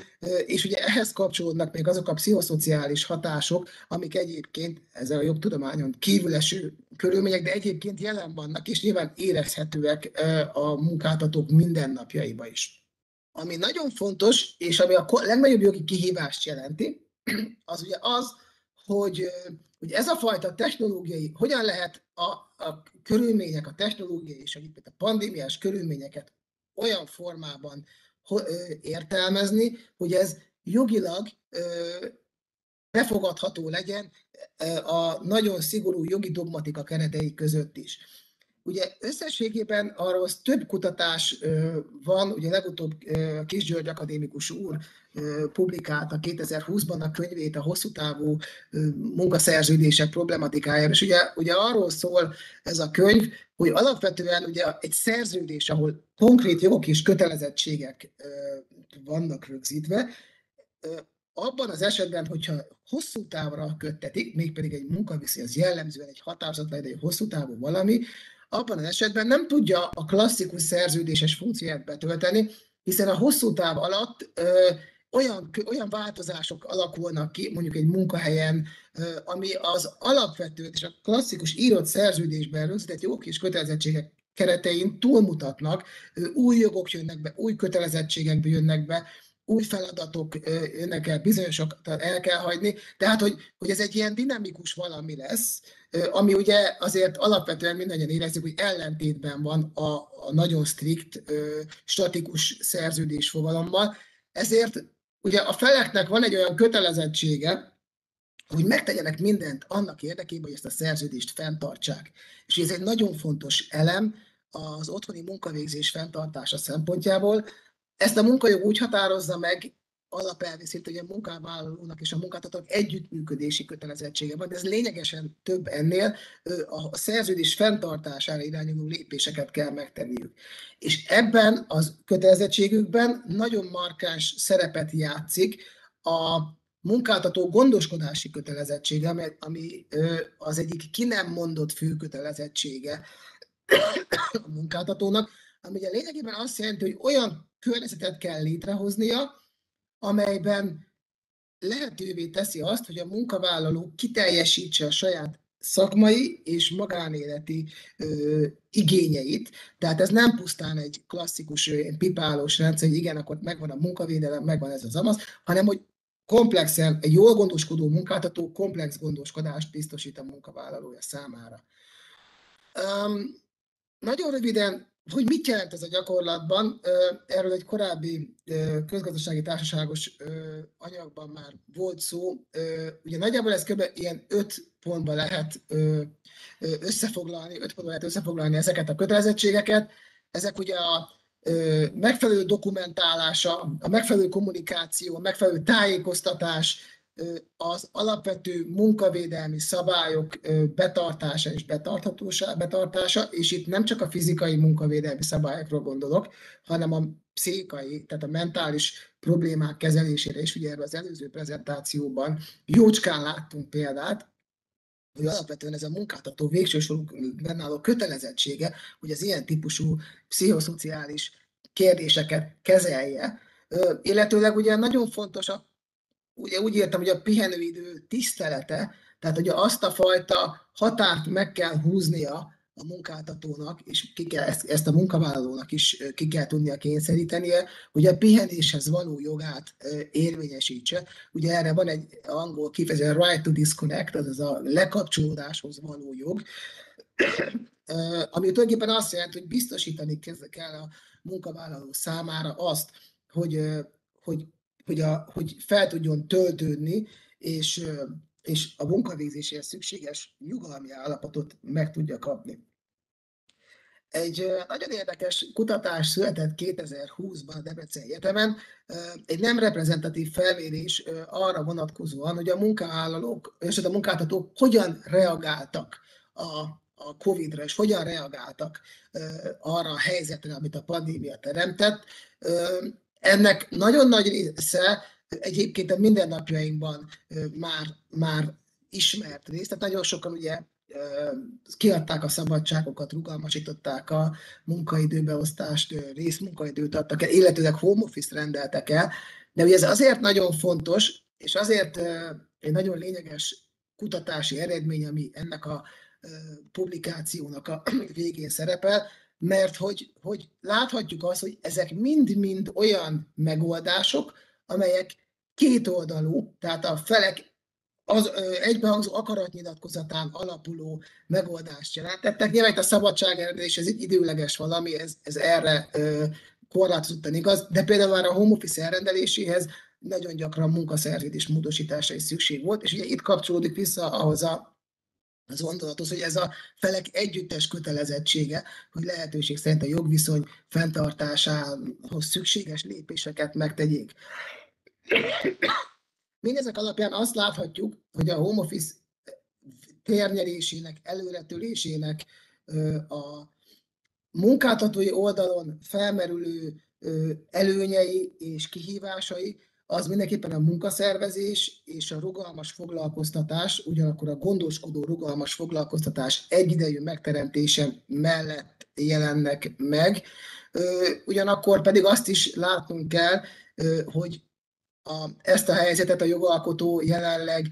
és ugye ehhez kapcsolódnak még azok a pszichoszociális hatások, amik egyébként ezzel a jogtudományon kívüleső körülmények, de egyébként jelen vannak, és nyilván érezhetőek a munkáltatók mindennapjaiba is. Ami nagyon fontos, és ami a legnagyobb jogi kihívást jelenti, az ugye az, hogy, hogy ez a fajta technológiai, hogyan lehet a, a körülmények, a technológiai és a, pandémiás körülményeket olyan formában értelmezni, hogy ez jogilag befogadható legyen a nagyon szigorú jogi dogmatika keretei között is. Ugye összességében arról több kutatás van, ugye legutóbb Kis György akadémikus úr publikálta 2020-ban a könyvét a hosszú távú munkaszerződések problematikájára, és ugye, ugye arról szól ez a könyv, hogy alapvetően ugye egy szerződés, ahol konkrét jogok és kötelezettségek vannak rögzítve, abban az esetben, hogyha hosszú távra köttetik, mégpedig egy munkaviszony, az jellemzően egy határozat, vagy egy hosszú távú valami, abban az esetben nem tudja a klasszikus szerződéses funkcióját betölteni, hiszen a hosszú táv alatt ö, olyan, olyan változások alakulnak ki, mondjuk egy munkahelyen, ö, ami az alapvető és a klasszikus írott szerződésben rögzített jogok és kötelezettségek keretein túlmutatnak, új jogok jönnek be, új kötelezettségek jönnek be, új feladatok jönnek el, bizonyosokat el kell hagyni, tehát hogy, hogy ez egy ilyen dinamikus valami lesz, ami ugye azért alapvetően mindannyian érezzük, hogy ellentétben van a, a nagyon strikt, statikus szerződés fogalommal. Ezért ugye a feleknek van egy olyan kötelezettsége, hogy megtegyenek mindent annak érdekében, hogy ezt a szerződést fenntartsák. És ez egy nagyon fontos elem az otthoni munkavégzés fenntartása szempontjából. Ezt a munkajog úgy határozza meg, alapelvi hogy a munkavállalónak és a munkáltatók együttműködési kötelezettsége van, de ez lényegesen több ennél, a szerződés fenntartására irányuló lépéseket kell megtenniük. És ebben az kötelezettségükben nagyon markáns szerepet játszik a munkáltató gondoskodási kötelezettsége, ami az egyik ki nem mondott fő kötelezettsége a munkáltatónak, ami ugye lényegében azt jelenti, hogy olyan környezetet kell létrehoznia, amelyben lehetővé teszi azt, hogy a munkavállaló kiteljesítse a saját szakmai és magánéleti ö, igényeit. Tehát ez nem pusztán egy klasszikus pipálós rendszer, hogy igen, akkor megvan a munkavédelem, megvan ez az amasz, hanem hogy komplexen, egy jól gondoskodó munkáltató komplex gondoskodást biztosít a munkavállalója számára. Um, nagyon röviden hogy mit jelent ez a gyakorlatban? Erről egy korábbi közgazdasági társaságos anyagban már volt szó. Ugye nagyjából ez kb. ilyen öt pontba lehet összefoglalni, öt pontba lehet összefoglalni ezeket a kötelezettségeket. Ezek ugye a megfelelő dokumentálása, a megfelelő kommunikáció, a megfelelő tájékoztatás, az alapvető munkavédelmi szabályok betartása és betarthatósa, betartása, és itt nem csak a fizikai munkavédelmi szabályokról gondolok, hanem a pszichikai, tehát a mentális problémák kezelésére is, ugye az előző prezentációban jócskán láttunk példát, hogy alapvetően ez a munkáltató végső sorban álló kötelezettsége, hogy az ilyen típusú pszichoszociális kérdéseket kezelje. Illetőleg ugye nagyon fontos a ugye úgy értem, hogy a pihenőidő tisztelete, tehát hogy azt a fajta határt meg kell húznia a munkáltatónak, és ki kell, ezt, ezt a munkavállalónak is ki kell tudnia kényszerítenie, hogy a pihenéshez való jogát érvényesítse. Ugye erre van egy angol kifejezés, right to disconnect, azaz a lekapcsolódáshoz való jog, ami tulajdonképpen azt jelenti, hogy biztosítani kell a munkavállaló számára azt, hogy, hogy hogy, a, hogy fel tudjon töltődni, és, és a munkavégzéséhez szükséges nyugalmi állapotot meg tudja kapni. Egy nagyon érdekes kutatás született 2020-ban a Debrecen Egyetemen, egy nem reprezentatív felmérés arra vonatkozóan, hogy a munkavállalók és a munkáltatók hogyan reagáltak a, a Covid-ra, és hogyan reagáltak arra a helyzetre, amit a pandémia teremtett. Ennek nagyon nagy része egyébként a mindennapjainkban már, már ismert rész, tehát nagyon sokan ugye kiadták a szabadságokat, rugalmasították a munkaidőbeosztást, részmunkaidőt adtak el, illetőleg home office rendeltek el, de ugye ez azért nagyon fontos, és azért egy nagyon lényeges kutatási eredmény, ami ennek a publikációnak a végén szerepel, mert hogy, hogy láthatjuk azt, hogy ezek mind-mind olyan megoldások, amelyek kétoldalú, tehát a felek az egybehangzó akaratnyilatkozatán alapuló megoldást jelentettek. Nyilván itt a szabadságeredés, ez egy időleges valami, ez, ez erre korlátozottan igaz, de például már a home office elrendeléséhez nagyon gyakran munkaszerződés módosítása is szükség volt, és ugye itt kapcsolódik vissza ahhoz a az gondolatos, hogy ez a felek együttes kötelezettsége, hogy lehetőség szerint a jogviszony fenntartásához szükséges lépéseket megtegyék. Mindezek alapján azt láthatjuk, hogy a home office térnyerésének, előretölésének a munkáltatói oldalon felmerülő előnyei és kihívásai az mindenképpen a munkaszervezés és a rugalmas foglalkoztatás, ugyanakkor a gondoskodó rugalmas foglalkoztatás egyidejű megteremtése mellett jelennek meg. Ugyanakkor pedig azt is látnunk kell, hogy a, ezt a helyzetet a jogalkotó jelenleg,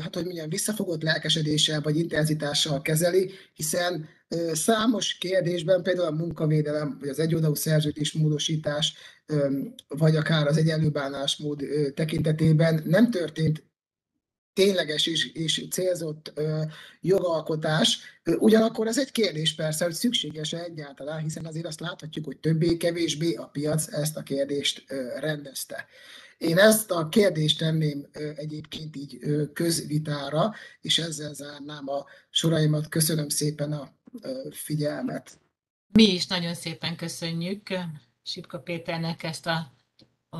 hát hogy mondjam, visszafogott lelkesedéssel vagy intenzitással kezeli, hiszen számos kérdésben, például a munkavédelem, vagy az egyoldalú szerződés módosítás, vagy akár az egyenlő bánásmód tekintetében nem történt tényleges és, és célzott ö, jogalkotás. Ugyanakkor ez egy kérdés persze, hogy szükséges-e egyáltalán, hiszen azért azt láthatjuk, hogy többé-kevésbé a piac ezt a kérdést ö, rendezte. Én ezt a kérdést tenném egyébként így közvitára, és ezzel zárnám a soraimat. Köszönöm szépen a figyelmet. Mi is nagyon szépen köszönjük Sipka Péternek ezt a, a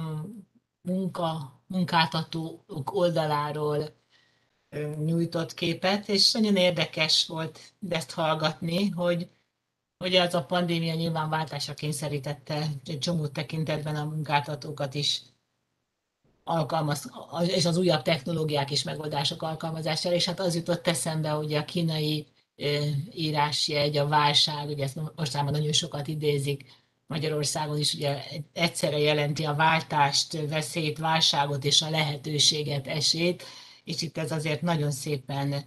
munka, munkáltatók oldaláról nyújtott képet, és nagyon érdekes volt ezt hallgatni, hogy hogy az a pandémia nyilván váltásra kényszerítette egy csomó tekintetben a munkáltatókat is alkalmaz, és az újabb technológiák és megoldások alkalmazására, és hát az jutott eszembe, hogy a kínai írásjegy, a válság, ugye ezt mostában nagyon sokat idézik, Magyarországon is ugye egyszerre jelenti a váltást, veszélyt, válságot és a lehetőséget, esélyt, és itt ez azért nagyon szépen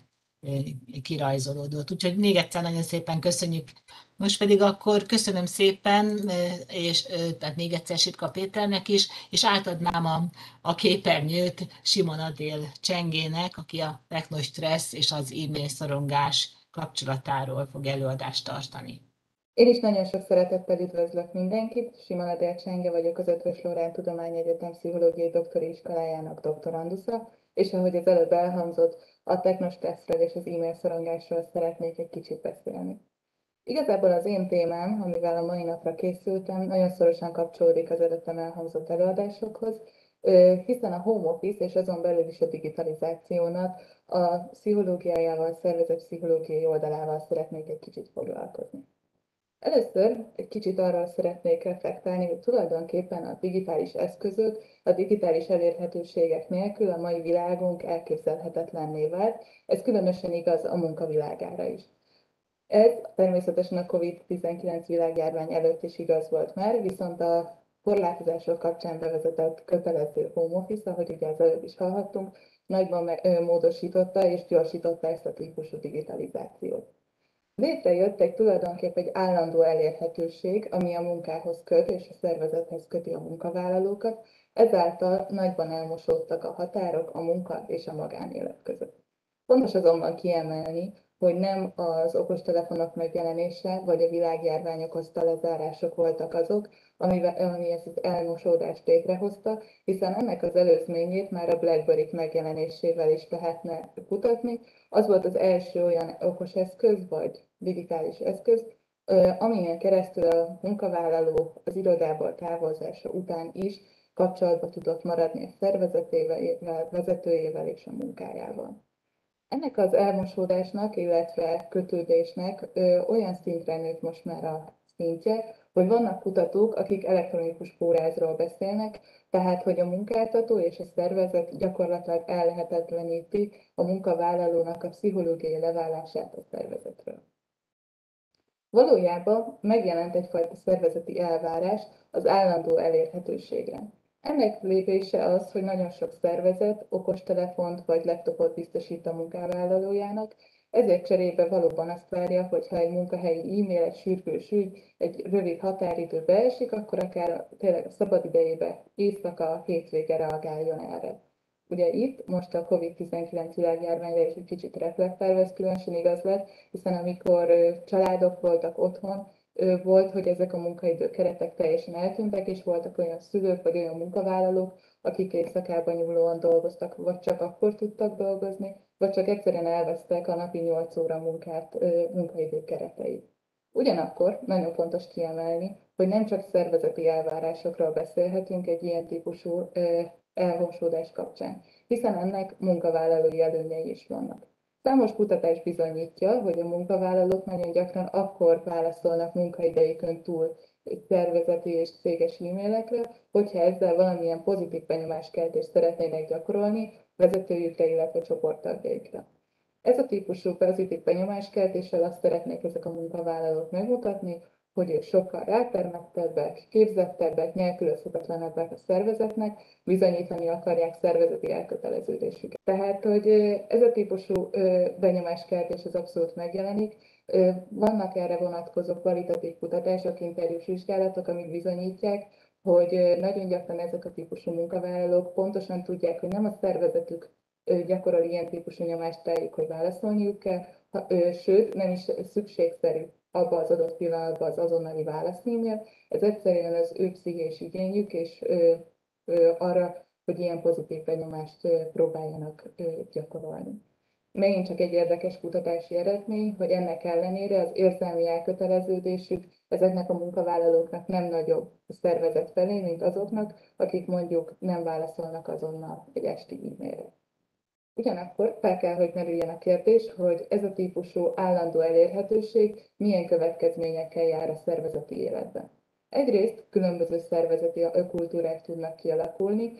kirajzolódott. Úgyhogy még egyszer nagyon szépen köszönjük. Most pedig akkor köszönöm szépen, és tehát még egyszer Sitka Péternek is, és átadnám a, a képernyőt Simon Adél Csengének, aki a technostressz és az e-mail szorongás kapcsolatáról fog előadást tartani. Én is nagyon sok szeretettel üdvözlök mindenkit. Simon Adél Csenge vagyok az Ötvös Lorán Tudományegyetem Pszichológiai Doktori Iskolájának doktorandusza, és ahogy az előbb elhangzott, a technostresszről és az e-mail szorongásról szeretnék egy kicsit beszélni. Igazából az én témám, amivel a mai napra készültem, nagyon szorosan kapcsolódik az előttem elhangzott előadásokhoz, hiszen a home office és azon belül is a digitalizációnak a pszichológiájával, szervezet pszichológiai oldalával szeretnék egy kicsit foglalkozni. Először egy kicsit arra szeretnék reflektálni, hogy tulajdonképpen a digitális eszközök, a digitális elérhetőségek nélkül a mai világunk elképzelhetetlenné vált. Ez különösen igaz a munkavilágára is. Ez természetesen a COVID-19 világjárvány előtt is igaz volt már, viszont a korlátozások kapcsán bevezetett kötelező home office, ahogy ugye az előbb is hallhattunk, nagyban módosította és gyorsította ezt a típusú digitalizációt. Létrejött egy tulajdonképp egy állandó elérhetőség, ami a munkához köt és a szervezethez köti a munkavállalókat, ezáltal nagyban elmosódtak a határok a munka és a magánélet között. Fontos azonban kiemelni, hogy nem az okostelefonok megjelenése vagy a világjárvány okozta lezárások voltak azok, amivel, ami ezt az elmosódást létrehozta, hiszen ennek az előzményét már a BlackBerry megjelenésével is lehetne kutatni. Az volt az első olyan okos eszköz, vagy digitális eszköz, amilyen keresztül a munkavállaló az irodából távozása után is kapcsolatba tudott maradni a szervezetével, vezetőjével és a munkájával. Ennek az elmosódásnak, illetve kötődésnek ö, olyan szintre nőtt most már a szintje, hogy vannak kutatók, akik elektronikus pórázról beszélnek, tehát hogy a munkáltató és a szervezet gyakorlatilag ellehetetleníti a munkavállalónak a pszichológiai leválását a szervezetről. Valójában megjelent egyfajta szervezeti elvárás az állandó elérhetőségre. Ennek lépése az, hogy nagyon sok szervezet okostelefont vagy laptopot biztosít a munkavállalójának, ezért cserébe valóban azt várja, hogy ha egy munkahelyi e-mail, egy sürgős ügy, egy rövid határidő beesik, akkor akár tényleg a szabad idejébe, éjszaka, hétvége reagáljon erre. Ugye itt most a COVID-19 világjárványra is egy kicsit reflektálva, ez különösen igaz lett, hiszen amikor családok voltak otthon, volt, hogy ezek a munkaidő keretek teljesen eltűntek, és voltak olyan szülők vagy olyan munkavállalók, akik éjszakában nyúlóan dolgoztak, vagy csak akkor tudtak dolgozni, vagy csak egyszerűen elvesztek a napi 8 óra munkát, munkaidő kereteit. Ugyanakkor nagyon fontos kiemelni, hogy nem csak szervezeti elvárásokról beszélhetünk egy ilyen típusú elhosódás kapcsán, hiszen ennek munkavállalói előnyei is vannak. Számos kutatás bizonyítja, hogy a munkavállalók nagyon gyakran akkor válaszolnak munkaidejükön túl szervezeti és céges e-mailekre, hogyha ezzel valamilyen pozitív benyomáskeltést szeretnének gyakorolni vezetőjükre, illetve csoporttagjaikra. Ez a típusú pozitív benyomáskeltéssel azt szeretnék ezek a munkavállalók megmutatni, hogy ők sokkal rátermettebbek, képzettebbek, nélkülözhetetlenebbek a szervezetnek, bizonyítani akarják szervezeti elköteleződésüket. Tehát, hogy ez a típusú benyomáskeltés az abszolút megjelenik, vannak erre vonatkozó kvalitatív kutatások, interjús vizsgálatok, amik bizonyítják, hogy nagyon gyakran ezek a típusú munkavállalók pontosan tudják, hogy nem a szervezetük gyakorol ilyen típusú nyomást rájuk, hogy válaszolniuk kell, sőt, nem is szükségszerű abba az adott pillanatban az azonnali válasznémnél. Ez egyszerűen az ő pszichés igényük, és ö, ö, arra, hogy ilyen pozitív benyomást ö, próbáljanak ö, gyakorolni. Megint csak egy érdekes kutatási eredmény, hogy ennek ellenére az érzelmi elköteleződésük ezeknek a munkavállalóknak nem nagyobb a szervezet felé, mint azoknak, akik mondjuk nem válaszolnak azonnal egy esti e-mailre. Ugyanakkor fel kell, hogy merüljen a kérdés, hogy ez a típusú állandó elérhetőség milyen következményekkel jár a szervezeti életben. Egyrészt különböző szervezeti kultúrák tudnak kialakulni,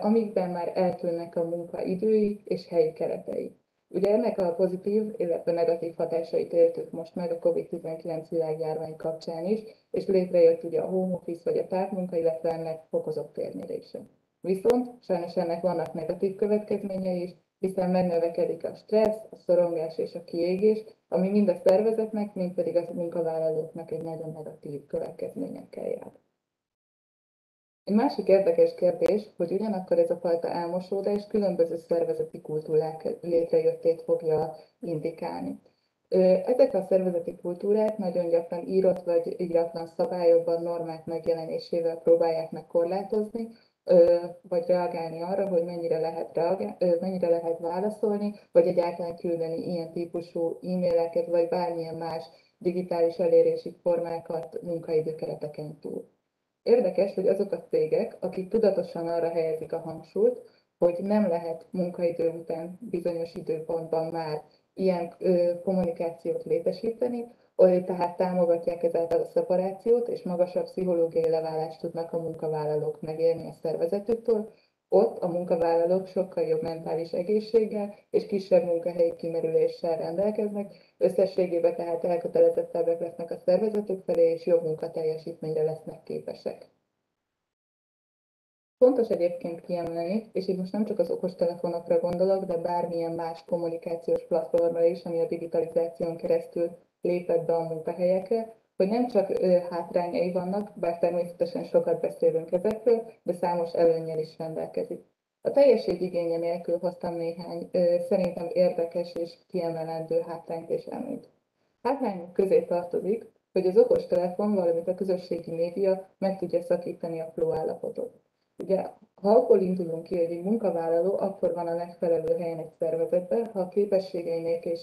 amikben már eltűnnek a munkaidői és helyi keretei. Ugye ennek a pozitív, illetve negatív hatásait éltük most meg a COVID-19 világjárvány kapcsán is, és létrejött ugye a home office vagy a távmunka, illetve ennek fokozott térnyelése. Viszont sajnos ennek vannak negatív következményei is, hiszen megnövekedik a stressz, a szorongás és a kiégés, ami mind a szervezetnek, mind pedig a munkavállalóknak egy nagyon negatív következményekkel jár. Egy másik érdekes kérdés, hogy ugyanakkor ez a fajta elmosódás különböző szervezeti kultúrák létrejöttét fogja indikálni. Ezek a szervezeti kultúrák nagyon gyakran írott vagy íratlan szabályokban, normák megjelenésével próbálják megkorlátozni vagy reagálni arra, hogy mennyire lehet, reagál, mennyire lehet válaszolni, vagy egyáltalán küldeni ilyen típusú e-maileket, vagy bármilyen más digitális elérési formákat munkaidőkereteken túl. Érdekes, hogy azok a cégek, akik tudatosan arra helyezik a hangsúlyt, hogy nem lehet munkaidő után bizonyos időpontban már ilyen kommunikációt létesíteni, tehát támogatják ezáltal a szeparációt, és magasabb pszichológiai leválást tudnak a munkavállalók megélni a szervezetüktől, ott a munkavállalók sokkal jobb mentális egészséggel és kisebb munkahelyi kimerüléssel rendelkeznek, összességében tehát elkötelezettebbek lesznek a szervezetük felé, és jobb munkateljesítményre lesznek képesek. Fontos egyébként kiemelni, és itt most nem csak az okostelefonokra gondolok, de bármilyen más kommunikációs platformra is, ami a digitalizáción keresztül lépett be a munkahelyekre, hogy nem csak hátrányai vannak, bár természetesen sokat beszélünk ezekről, de számos előnyel is rendelkezik. A teljesség igénye nélkül hoztam néhány szerintem érdekes és kiemelendő hátrányt és előnyt. Hátrányok közé tartozik, hogy az okostelefon, valamint a közösségi média meg tudja szakítani a flow állapotot. Ugye, ha akkor indulunk ki, hogy egy munkavállaló akkor van a megfelelő helyen egy szervezetben, ha a képességeinek és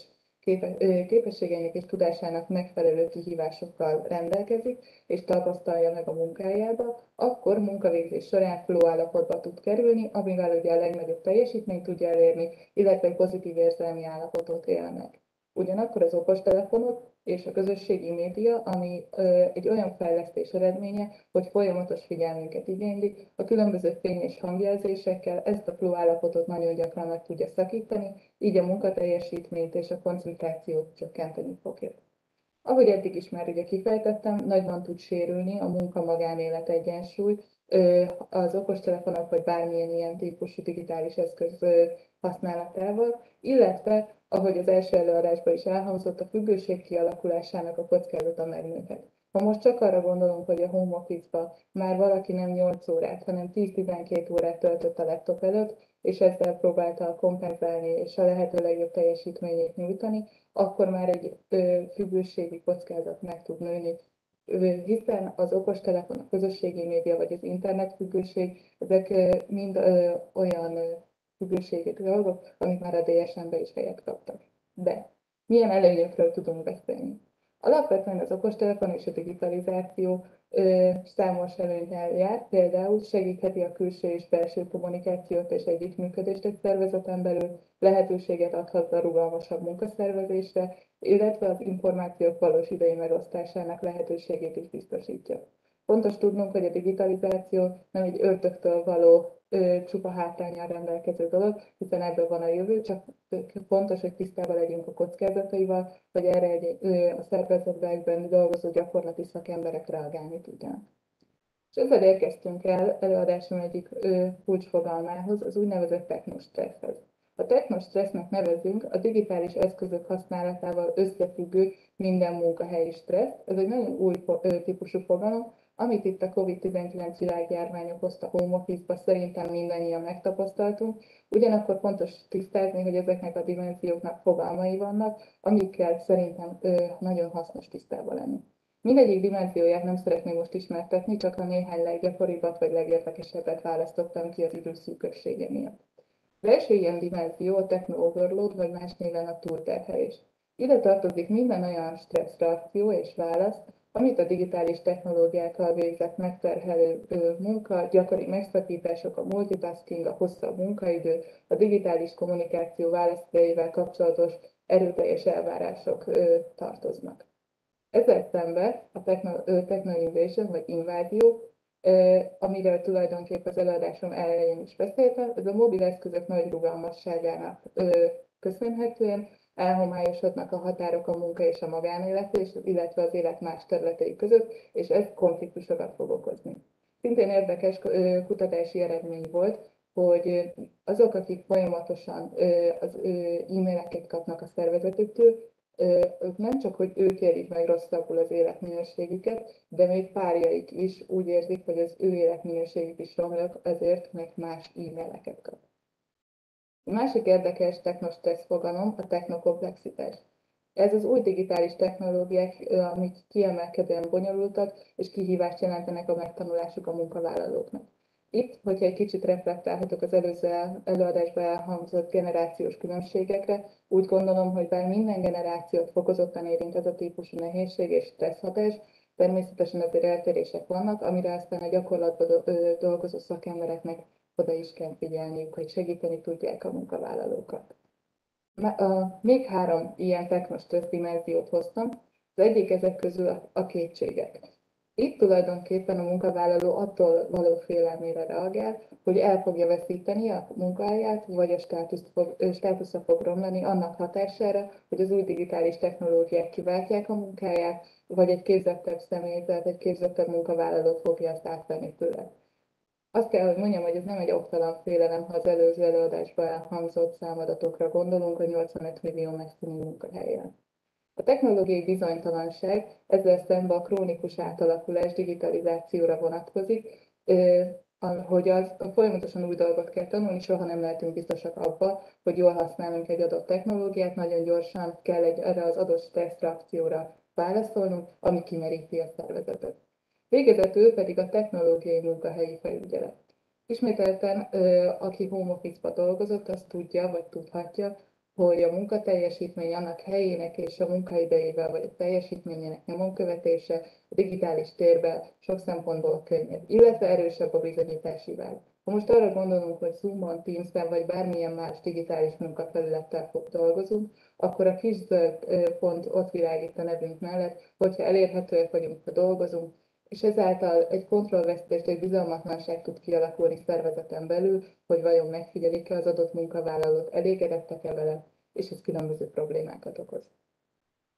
képességeinek és tudásának megfelelő kihívásokkal rendelkezik, és tapasztalja meg a munkájába, akkor munkavégzés során flow állapotba tud kerülni, amivel ugye a legnagyobb teljesítményt tudja elérni, illetve pozitív érzelmi állapotot él. Ugyanakkor az okostelefonok és a közösségi média, ami egy olyan fejlesztés eredménye, hogy folyamatos figyelmünket igényli, a különböző fény és hangjelzésekkel ezt a flow állapotot nagyon gyakran meg tudja szakítani, így a munkateljesítményt és a koncentrációt csökkenteni fogja. Ahogy eddig is már ugye kifejtettem, nagyban tud sérülni a munka-magánélet egyensúly, az okostelefonok vagy bármilyen ilyen típusú digitális eszköz használatával, illetve ahogy az első előadásban is elhangzott, a függőség kialakulásának a kockázata megnőhet. Ha most csak arra gondolunk, hogy a home office már valaki nem 8 órát, hanem 10-12 órát töltött a laptop előtt, és ezzel próbálta kompenzálni és a lehető legjobb teljesítményét nyújtani, akkor már egy függőségi kockázat meg tud nőni, hiszen az okostelefon, a közösségi média vagy az internet függőség, ezek mind olyan függőségi dolgok, amik már a DSM-be is helyet kaptak. De milyen előnyökről tudunk beszélni? Alapvetően az okostelefon és a digitalizáció ö, számos előnyel jár, például segítheti a külső és belső kommunikációt és együttműködést egy szervezeten belül, lehetőséget adhat a rugalmasabb munkaszervezésre, illetve az információk valós idei megosztásának lehetőségét is biztosítja. Fontos tudnunk, hogy a digitalizáció nem egy ördögtől való csupa hátrányal rendelkező dolog, hiszen ebből van a jövő, csak fontos, hogy tisztában legyünk a kockázataival, hogy erre egy, a szervezetben dolgozó gyakorlati szakemberek reagálni tudjanak. És ezzel érkeztünk el előadásom egyik kulcsfogalmához, az úgynevezett technostresszhez. A technostressznek nevezünk a digitális eszközök használatával összefüggő minden munkahelyi stressz. Ez egy nagyon új típusú fogalom, amit itt a COVID-19 világjárvány okozta home office szerintem mindannyian megtapasztaltunk, ugyanakkor fontos tisztázni, hogy ezeknek a dimenzióknak fogalmai vannak, amikkel szerintem nagyon hasznos tisztában lenni. Mindegyik dimenzióját nem szeretném most ismertetni, csak a néhány leggyakoribbat vagy legérdekesebbet választottam ki az időszűkössége miatt. Az első ilyen dimenzió a techno-overload, vagy más néven a túlterhelés. Ide tartozik minden olyan stressz reakció és válasz, amit a digitális technológiákkal végzett megterhelő munka, gyakori megszakítások, a multitasking, a hosszabb munkaidő, a digitális kommunikáció választjaival kapcsolatos erőteljes elvárások tartoznak. Ezzel szemben a techno, invasion vagy invázió, amiről tulajdonképpen az előadásom elején is beszéltem, ez a mobil eszközök nagy rugalmasságának köszönhetően elhomályosodnak a határok a munka és a magánélet, és, illetve az élet más területei között, és ez konfliktusokat fog okozni. Szintén érdekes kutatási eredmény volt, hogy azok, akik folyamatosan az e-maileket kapnak a szervezetüktől, ők nem csak, hogy ők élik meg rosszabbul az életminőségüket, de még párjaik is úgy érzik, hogy az ő életminőségük is romlik, ezért meg más e-maileket kap. Másik érdekes technostressz fogalom a technokomplexitás. Ez az új digitális technológiák, amik kiemelkedően bonyolultak, és kihívást jelentenek a megtanulásuk a munkavállalóknak. Itt, hogyha egy kicsit reflektálhatok az előző előadásban elhangzott generációs különbségekre, úgy gondolom, hogy bár minden generációt fokozottan érint ez a típusú nehézség és stresszhatás, természetesen azért eltérések vannak, amire aztán a gyakorlatban dolgozó szakembereknek oda is kell figyelniük, hogy segíteni tudják a munkavállalókat. Még három ilyen technos dimenziót hoztam. Az egyik ezek közül a kétségek. Itt tulajdonképpen a munkavállaló attól való félelmére reagál, hogy el fogja veszíteni a munkáját, vagy a fog, státusza fog romlani annak hatására, hogy az új digitális technológiák kiváltják a munkáját, vagy egy képzettebb személyzet, egy képzettebb munkavállaló fogja ezt átvenni tőle. Azt kell, hogy mondjam, hogy ez nem egy oktalan félelem, ha az előző előadásban elhangzott számadatokra gondolunk, hogy 85 millió megszűnő munkahelyen. A technológiai bizonytalanság ezzel szemben a krónikus átalakulás digitalizációra vonatkozik, hogy az folyamatosan új dolgot kell tanulni, soha nem lehetünk biztosak abba, hogy jól használunk egy adott technológiát, nagyon gyorsan kell egy, erre az adott stresszreakcióra válaszolnunk, ami kimeríti a szervezetet. Végezetül pedig a technológiai munkahelyi felügyelet. Ismételten, aki home office-ba dolgozott, az tudja, vagy tudhatja, hogy a munkateljesítmény annak helyének és a munkaidejével, vagy a teljesítményének nyomon a digitális térben sok szempontból könnyebb, illetve erősebb a bizonyítási vágy. Ha most arra gondolunk, hogy Zoom-on, Teams-ben vagy bármilyen más digitális munkafelülettel fog dolgozunk, akkor a kis zöld pont ott világít a nevünk mellett, hogyha elérhetőek vagyunk, ha dolgozunk, és ezáltal egy kontrollvesztést, egy bizalmatlanság tud kialakulni szervezeten belül, hogy vajon megfigyelik-e az adott munkavállalót, elégedettek-e vele, és ez különböző problémákat okoz.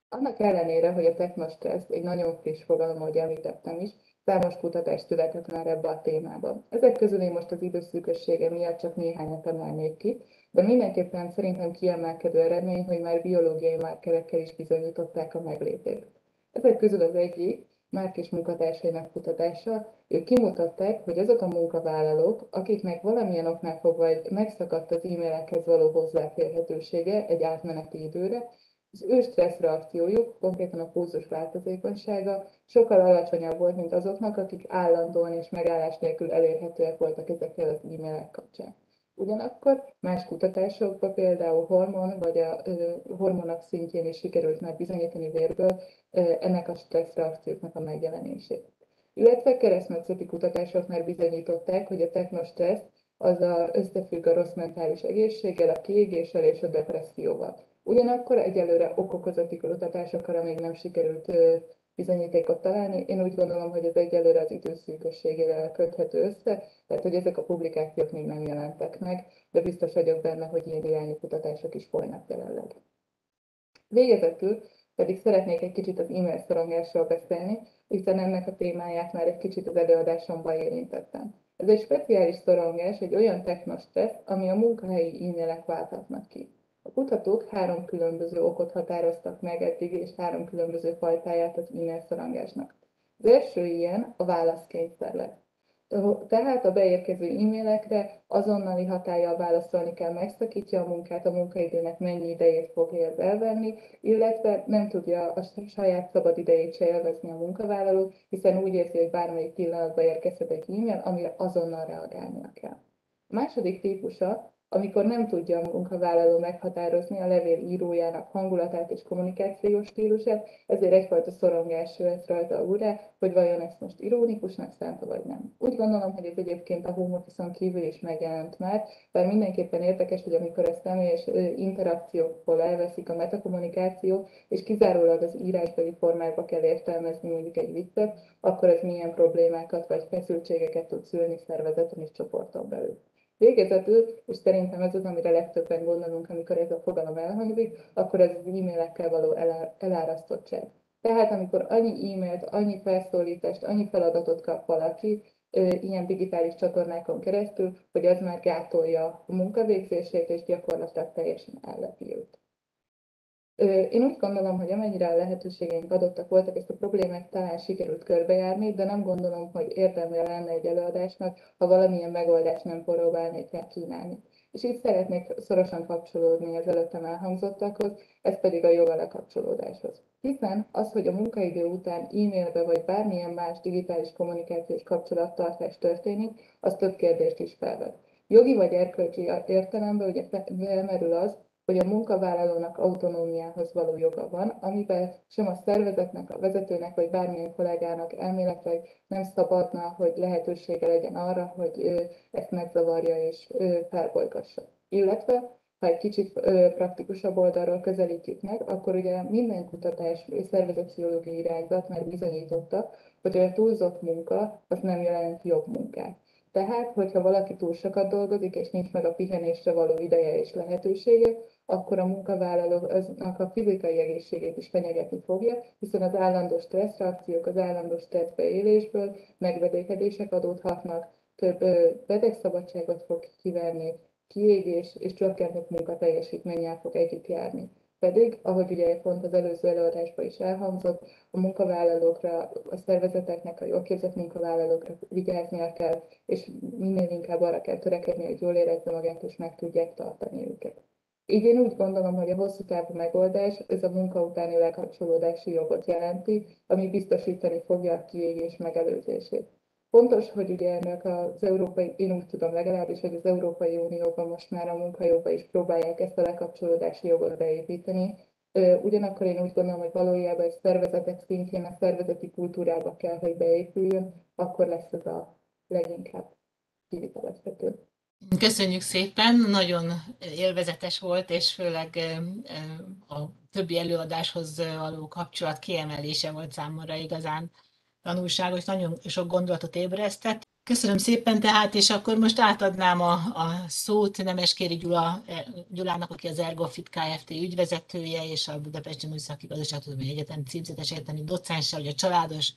Annak ellenére, hogy a technostressz egy nagyon friss fogalom, ahogy említettem is, számos kutatás született már ebbe a témába. Ezek közül én most az időszűkössége miatt csak néhányat emelnék ki, de mindenképpen szerintem kiemelkedő eredmény, hogy már biológiai márkerekkel is bizonyították a meglépést. Ezek közül az egyik, Márkis munkatársainak kutatása, ők kimutatták, hogy azok a munkavállalók, akiknek valamilyen oknál fogva megszakadt az e-mailekhez való hozzáférhetősége egy átmeneti időre, az ő stressz reakciójuk, konkrétan a pulzus változékonysága sokkal alacsonyabb volt, mint azoknak, akik állandóan és megállás nélkül elérhetőek voltak ezekkel az e-mailek kapcsán. Ugyanakkor más kutatásokban például hormon vagy a hormonok szintjén is sikerült már bizonyítani vérből ennek a stresszreakcióknak a megjelenését. Illetve keresztmetszeti kutatások már bizonyították, hogy a technostressz az a, összefügg a rossz mentális egészséggel, a kiégéssel és a depresszióval. Ugyanakkor egyelőre okokozati kutatásokra még nem sikerült bizonyítékot találni. Én úgy gondolom, hogy ez egyelőre az időszűkösségével köthető össze, tehát hogy ezek a publikációk még nem jelentek meg, de biztos vagyok benne, hogy ilyen irányú kutatások is folynak jelenleg. Végezetül pedig szeretnék egy kicsit az e-mail szorongásról beszélni, hiszen ennek a témáját már egy kicsit az előadásomban érintettem. Ez egy speciális szorongás, egy olyan technos teszt, ami a munkahelyi e-mailek válthatnak ki. A kutatók három különböző okot határoztak meg eddig, és három különböző fajtáját az e-mail szorongásnak. Az első ilyen a válaszkényszer lett. Tehát a beérkező e-mailekre azonnali hatállyal válaszolni kell, megszakítja a munkát, a munkaidőnek mennyi idejét fogja ez elvenni, illetve nem tudja a saját szabad idejét se élvezni a munkavállaló, hiszen úgy érzi, hogy bármelyik pillanatban érkezhet egy e-mail, amire azonnal reagálnia kell. A második típusa amikor nem tudja a munkavállaló meghatározni a levél írójának hangulatát és kommunikációs stílusát, ezért egyfajta szorongás jöhet rajta úrá, hogy vajon ezt most ironikusnak szánta, vagy nem. Úgy gondolom, hogy ez egyébként a office kívül is megjelent már, bár mindenképpen érdekes, hogy amikor a személyes interakciókból elveszik a metakommunikáció, és kizárólag az írásbeli formákba kell értelmezni mondjuk egy viccet, akkor ez milyen problémákat vagy feszültségeket tud szülni szervezeten és csoporton belül. Végezetül, és szerintem ez az, amire legtöbben gondolunk, amikor ez a fogalom elhangzik, akkor ez az e-mailekkel való elárasztottság. Tehát amikor annyi e-mailt, annyi felszólítást, annyi feladatot kap valaki, ilyen digitális csatornákon keresztül, hogy az már gátolja a munkavégzését, és gyakorlatilag teljesen ellepi őt. Én úgy gondolom, hogy amennyire a lehetőségeink adottak voltak, ezt a problémát talán sikerült körbejárni, de nem gondolom, hogy érdemre lenne egy előadásnak, ha valamilyen megoldást nem próbálnék el kínálni. és itt szeretnék szorosan kapcsolódni az előttem elhangzottakhoz, ez pedig a joga lekapcsolódáshoz. Hiszen az, hogy a munkaidő után e-mailbe vagy bármilyen más digitális kommunikációs kapcsolattartás történik, az több kérdést is felvet. Jogi vagy erkölcsi értelemben ugye felmerül az, hogy a munkavállalónak autonómiához való joga van, amiben sem a szervezetnek, a vezetőnek, vagy bármilyen kollégának elméletileg nem szabadna, hogy lehetősége legyen arra, hogy ezt megzavarja és felbolygassa. Illetve, ha egy kicsit praktikusabb oldalról közelítjük meg, akkor ugye minden kutatás szervezetpszichológiai irányzat már bizonyította, hogy a túlzott munka az nem jelent jobb munkát. Tehát, hogyha valaki túl sokat dolgozik, és nincs meg a pihenésre való ideje és lehetősége, akkor a munkavállalónak a fizikai egészségét is fenyegetni fogja, hiszen az állandó stresszreakciók, az állandó stresszbeélésből megvedékedések adódhatnak, több betegszabadságot fog kivenni, kiégés és csökkentett munkateljesítménnyel fog együtt járni. Pedig, ahogy ugye pont az előző előadásban is elhangzott, a munkavállalókra, a szervezeteknek, a jól képzett munkavállalókra vigyáznia kell, és minél inkább arra kell törekedni, hogy jól érezze magát, és meg tudják tartani őket. Így én úgy gondolom, hogy a hosszú távú megoldás ez a munka utáni lekapcsolódási jogot jelenti, ami biztosítani fogja a kiégés megelőzését. Fontos, hogy ugye ennek az európai, én úgy tudom legalábbis, hogy az Európai Unióban most már a munkajogban is próbálják ezt a lekapcsolódási jogot beépíteni. Ugyanakkor én úgy gondolom, hogy valójában egy szervezetek szintjén a szervezeti kultúrába kell, hogy beépüljön, akkor lesz ez a leginkább kivitelezhető. Köszönjük szépen, nagyon élvezetes volt, és főleg a többi előadáshoz való kapcsolat kiemelése volt számomra igazán tanulságos, nagyon sok gondolatot ébresztett. Köszönöm szépen tehát, és akkor most átadnám a, a szót Nemeskéri Gyula, Gyulának, aki az Ergofit Kft. ügyvezetője, és a Budapesti Műszaki Gazdaságtudományi Egyetem címzetes egyetemi docense, hogy a családos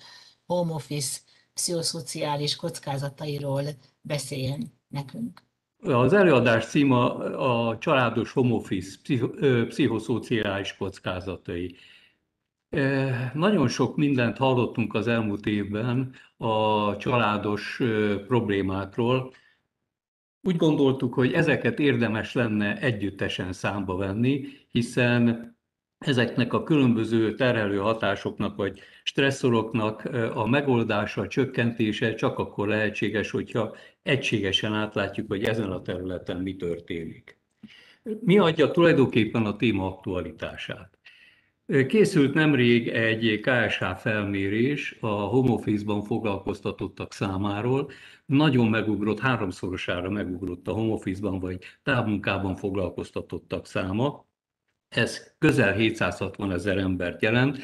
home office pszichoszociális kockázatairól beszéljen nekünk. Az előadás címa a családos home office pszichoszociális kockázatai. Nagyon sok mindent hallottunk az elmúlt évben a családos problémákról. Úgy gondoltuk, hogy ezeket érdemes lenne együttesen számba venni, hiszen ezeknek a különböző terhelő hatásoknak vagy stresszoroknak a megoldása, a csökkentése csak akkor lehetséges, hogyha egységesen átlátjuk, hogy ezen a területen mi történik. Mi adja tulajdonképpen a téma aktualitását? Készült nemrég egy KSH felmérés a home office-ban foglalkoztatottak számáról. Nagyon megugrott, háromszorosára megugrott a home office-ban vagy távmunkában foglalkoztatottak száma. Ez közel 760 ezer embert jelent,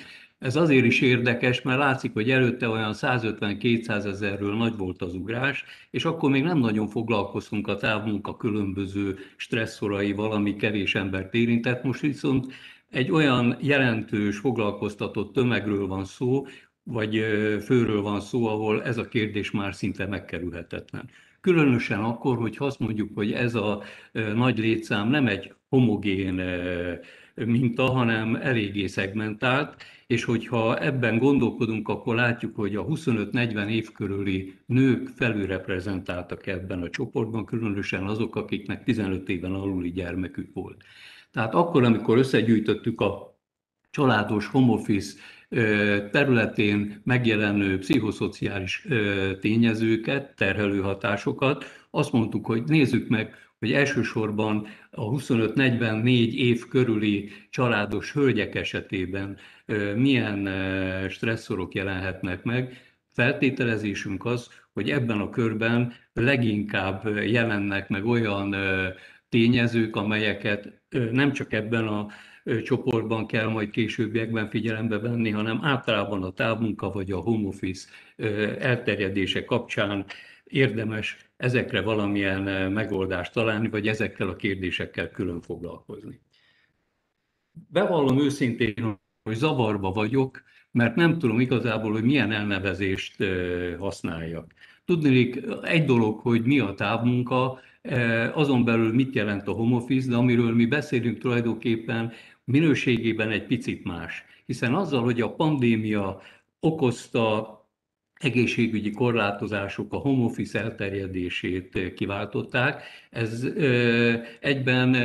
ez azért is érdekes, mert látszik, hogy előtte olyan 150-200 ezerről nagy volt az ugrás, és akkor még nem nagyon foglalkoztunk a távmunka különböző stresszoraival, ami kevés embert érintett. Most viszont egy olyan jelentős foglalkoztatott tömegről van szó, vagy főről van szó, ahol ez a kérdés már szinte megkerülhetetlen. Különösen akkor, hogy azt mondjuk, hogy ez a nagy létszám nem egy homogén minta, hanem eléggé szegmentált, és hogyha ebben gondolkodunk, akkor látjuk, hogy a 25-40 év körüli nők felülreprezentáltak ebben a csoportban, különösen azok, akiknek 15 éven aluli gyermekük volt. Tehát akkor, amikor összegyűjtöttük a családos home office területén megjelenő pszichoszociális tényezőket, terhelő hatásokat, azt mondtuk, hogy nézzük meg, hogy elsősorban a 25-44 év körüli családos hölgyek esetében milyen stresszorok jelenhetnek meg. Feltételezésünk az, hogy ebben a körben leginkább jelennek meg olyan tényezők, amelyeket nem csak ebben a csoportban kell majd későbbiekben figyelembe venni, hanem általában a távmunka vagy a home office elterjedése kapcsán érdemes ezekre valamilyen megoldást találni, vagy ezekkel a kérdésekkel külön foglalkozni. Bevallom őszintén, hogy zavarba vagyok, mert nem tudom igazából, hogy milyen elnevezést használjak. Tudni egy dolog, hogy mi a távmunka, azon belül mit jelent a home office, de amiről mi beszélünk tulajdonképpen minőségében egy picit más. Hiszen azzal, hogy a pandémia okozta egészségügyi korlátozások a home office elterjedését kiváltották. Ez egyben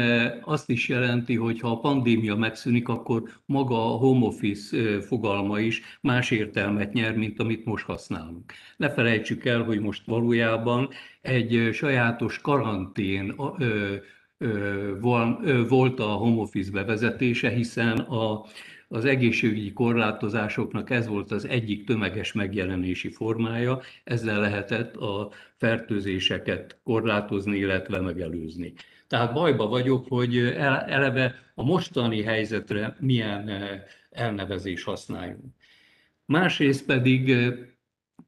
azt is jelenti, hogy ha a pandémia megszűnik, akkor maga a home office fogalma is más értelmet nyer, mint amit most használunk. Ne felejtsük el, hogy most valójában egy sajátos karantén volt a home office bevezetése, hiszen a az egészségügyi korlátozásoknak ez volt az egyik tömeges megjelenési formája, ezzel lehetett a fertőzéseket korlátozni, illetve megelőzni. Tehát bajba vagyok, hogy eleve a mostani helyzetre milyen eh, elnevezés használjunk. Másrészt pedig eh,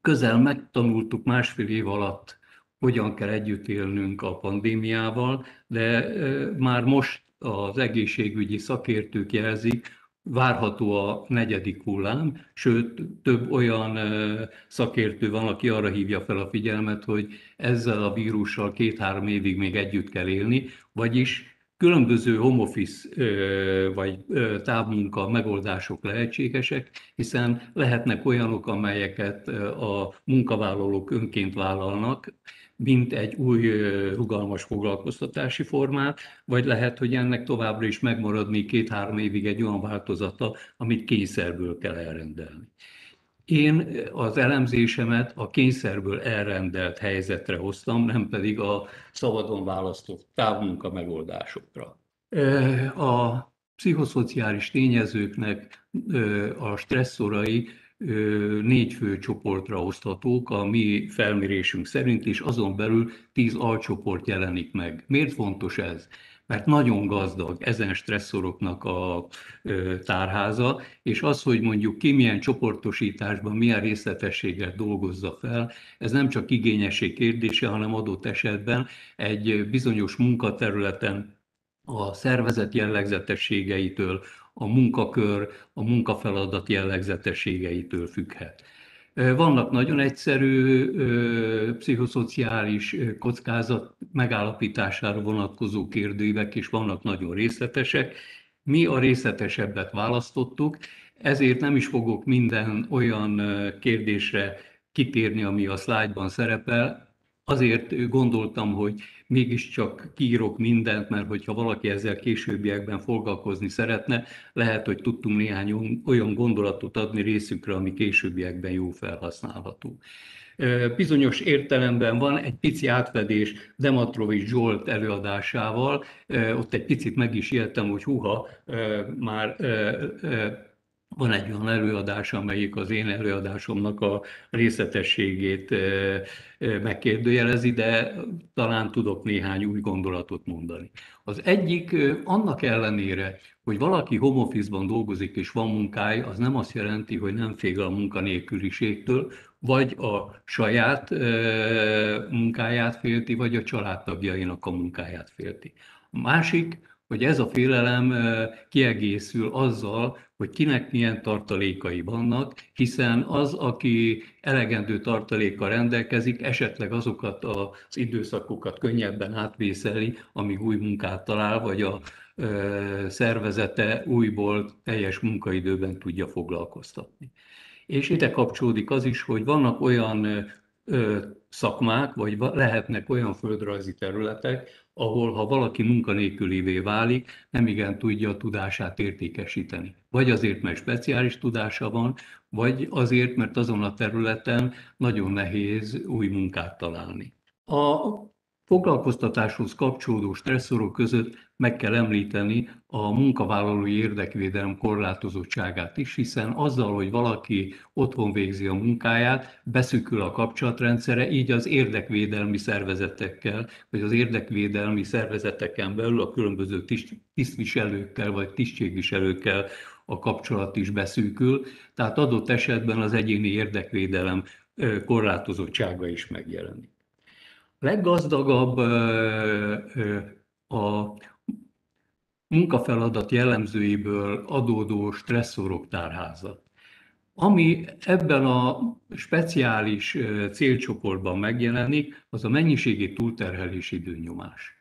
közel megtanultuk másfél év alatt, hogyan kell együtt élnünk a pandémiával, de eh, már most az egészségügyi szakértők jelzik, várható a negyedik hullám, sőt, több olyan szakértő van, aki arra hívja fel a figyelmet, hogy ezzel a vírussal két-három évig még együtt kell élni, vagyis különböző home office vagy távmunka megoldások lehetségesek, hiszen lehetnek olyanok, amelyeket a munkavállalók önként vállalnak, mint egy új rugalmas foglalkoztatási formát, vagy lehet, hogy ennek továbbra is megmarad még két-három évig egy olyan változata, amit kényszerből kell elrendelni. Én az elemzésemet a kényszerből elrendelt helyzetre hoztam, nem pedig a szabadon választott távmunka megoldásokra. A pszichoszociális tényezőknek a stresszorai négy fő csoportra oszthatók a mi felmérésünk szerint, és azon belül tíz alcsoport jelenik meg. Miért fontos ez? Mert nagyon gazdag ezen stresszoroknak a tárháza, és az, hogy mondjuk ki milyen csoportosításban, milyen részletességgel dolgozza fel, ez nem csak igényesség kérdése, hanem adott esetben egy bizonyos munkaterületen a szervezet jellegzetességeitől, a munkakör, a munkafeladat jellegzetességeitől függhet. Vannak nagyon egyszerű pszichoszociális kockázat megállapítására vonatkozó kérdőívek, és vannak nagyon részletesek. Mi a részletesebbet választottuk, ezért nem is fogok minden olyan kérdésre kitérni, ami a szlájdban szerepel. Azért gondoltam, hogy mégiscsak kiírok mindent, mert hogyha valaki ezzel későbbiekben foglalkozni szeretne, lehet, hogy tudtunk néhány olyan gondolatot adni részükre, ami későbbiekben jó felhasználható. Bizonyos értelemben van egy pici átfedés Dematrovics Zsolt előadásával, ott egy picit meg is éltem, hogy huha, már van egy olyan előadás, amelyik az én előadásomnak a részletességét megkérdőjelezi, de talán tudok néhány új gondolatot mondani. Az egyik annak ellenére, hogy valaki home office-ban dolgozik és van munkája, az nem azt jelenti, hogy nem fél a munkanélküliségtől, vagy a saját munkáját félti, vagy a családtagjainak a munkáját félti. A másik, hogy ez a félelem kiegészül azzal, hogy kinek milyen tartalékai vannak, hiszen az, aki elegendő tartalékkal rendelkezik, esetleg azokat az időszakokat könnyebben átvészeli, amíg új munkát talál, vagy a szervezete újból teljes munkaidőben tudja foglalkoztatni. És ide kapcsolódik az is, hogy vannak olyan szakmák, vagy lehetnek olyan földrajzi területek, ahol ha valaki munkanélkülévé válik, nem igen tudja a tudását értékesíteni. Vagy azért, mert speciális tudása van, vagy azért, mert azon a területen nagyon nehéz új munkát találni. A foglalkoztatáshoz kapcsolódó stresszorok között meg kell említeni a munkavállalói érdekvédelem korlátozottságát is, hiszen azzal, hogy valaki otthon végzi a munkáját, beszűkül a kapcsolatrendszere, így az érdekvédelmi szervezetekkel, vagy az érdekvédelmi szervezeteken belül a különböző tisztviselőkkel, vagy tisztségviselőkkel a kapcsolat is beszűkül, tehát adott esetben az egyéni érdekvédelem korlátozottsága is megjelenik leggazdagabb a munkafeladat jellemzőiből adódó stresszorok tárháza. Ami ebben a speciális célcsoportban megjelenik, az a mennyiségi túlterhelés időnyomás.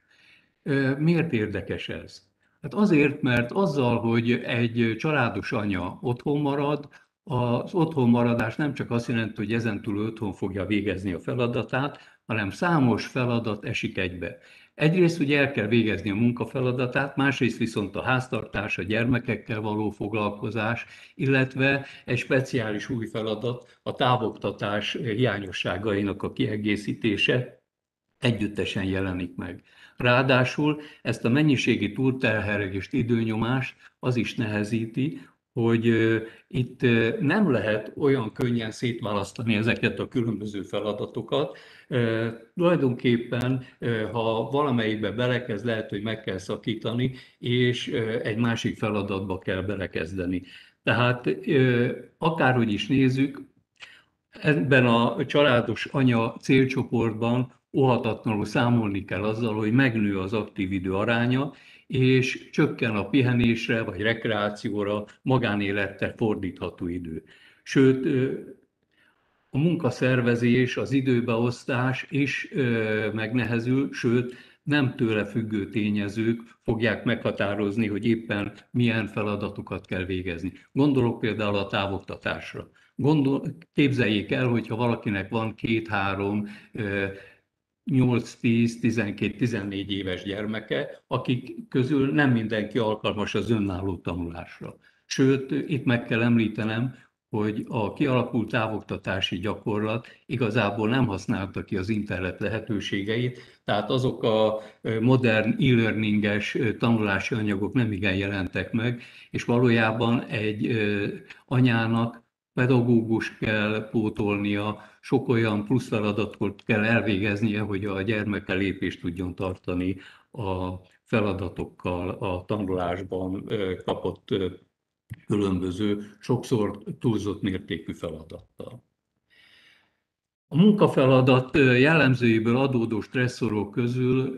Miért érdekes ez? Hát azért, mert azzal, hogy egy családos anya otthon marad, az otthon maradás nem csak azt jelenti, hogy ezentúl otthon fogja végezni a feladatát, hanem számos feladat esik egybe. Egyrészt ugye el kell végezni a munkafeladatát, másrészt viszont a háztartás, a gyermekekkel való foglalkozás, illetve egy speciális új feladat, a távoktatás hiányosságainak a kiegészítése együttesen jelenik meg. Ráadásul ezt a mennyiségi túlterhelést, időnyomást az is nehezíti, hogy itt nem lehet olyan könnyen szétválasztani ezeket a különböző feladatokat. Tulajdonképpen, ha valamelyikbe belekezd, lehet, hogy meg kell szakítani, és egy másik feladatba kell belekezdeni. Tehát akárhogy is nézzük, ebben a családos anya célcsoportban óhatatlanul számolni kell azzal, hogy megnő az aktív idő aránya, és csökken a pihenésre vagy rekreációra, magánéletre fordítható idő. Sőt, a munkaszervezés, az időbeosztás is megnehezül, sőt, nem tőle függő tényezők fogják meghatározni, hogy éppen milyen feladatokat kell végezni. Gondolok például a távoktatásra. Gondol, képzeljék el, hogyha valakinek van két-három 8, 10, 12, 14 éves gyermeke, akik közül nem mindenki alkalmas az önálló tanulásra. Sőt, itt meg kell említenem, hogy a kialakult távoktatási gyakorlat igazából nem használta ki az internet lehetőségeit, tehát azok a modern e-learninges tanulási anyagok nem igen jelentek meg, és valójában egy anyának pedagógus kell pótolnia, sok olyan plusz feladatot kell elvégeznie, hogy a gyermeke lépést tudjon tartani a feladatokkal, a tanulásban kapott különböző, sokszor túlzott mértékű feladattal. A munkafeladat jellemzőiből adódó stresszorok közül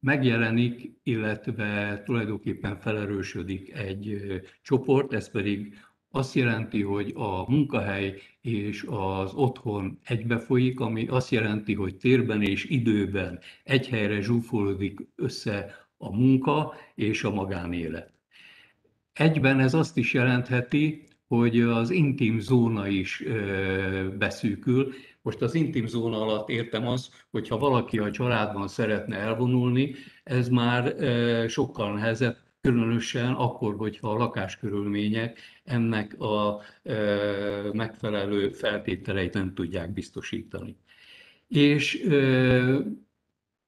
megjelenik, illetve tulajdonképpen felerősödik egy csoport, ez pedig azt jelenti, hogy a munkahely és az otthon egybefolyik, ami azt jelenti, hogy térben és időben egy helyre zsúfolódik össze a munka és a magánélet. Egyben ez azt is jelentheti, hogy az intim zóna is beszűkül. Most az intim zóna alatt értem az, hogy ha valaki a családban szeretne elvonulni, ez már sokkal nehezebb, különösen akkor, hogyha a lakáskörülmények ennek a megfelelő feltételeit nem tudják biztosítani. És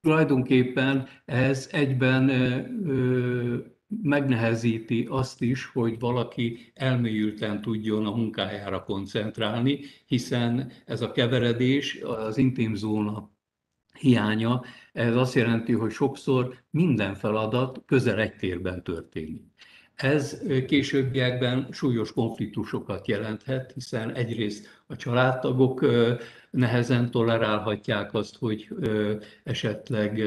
tulajdonképpen ez egyben megnehezíti azt is, hogy valaki elmélyülten tudjon a munkájára koncentrálni, hiszen ez a keveredés, az intim zóna hiánya, ez azt jelenti, hogy sokszor minden feladat közel egy térben történik. Ez későbbiekben súlyos konfliktusokat jelenthet, hiszen egyrészt a családtagok nehezen tolerálhatják azt, hogy esetleg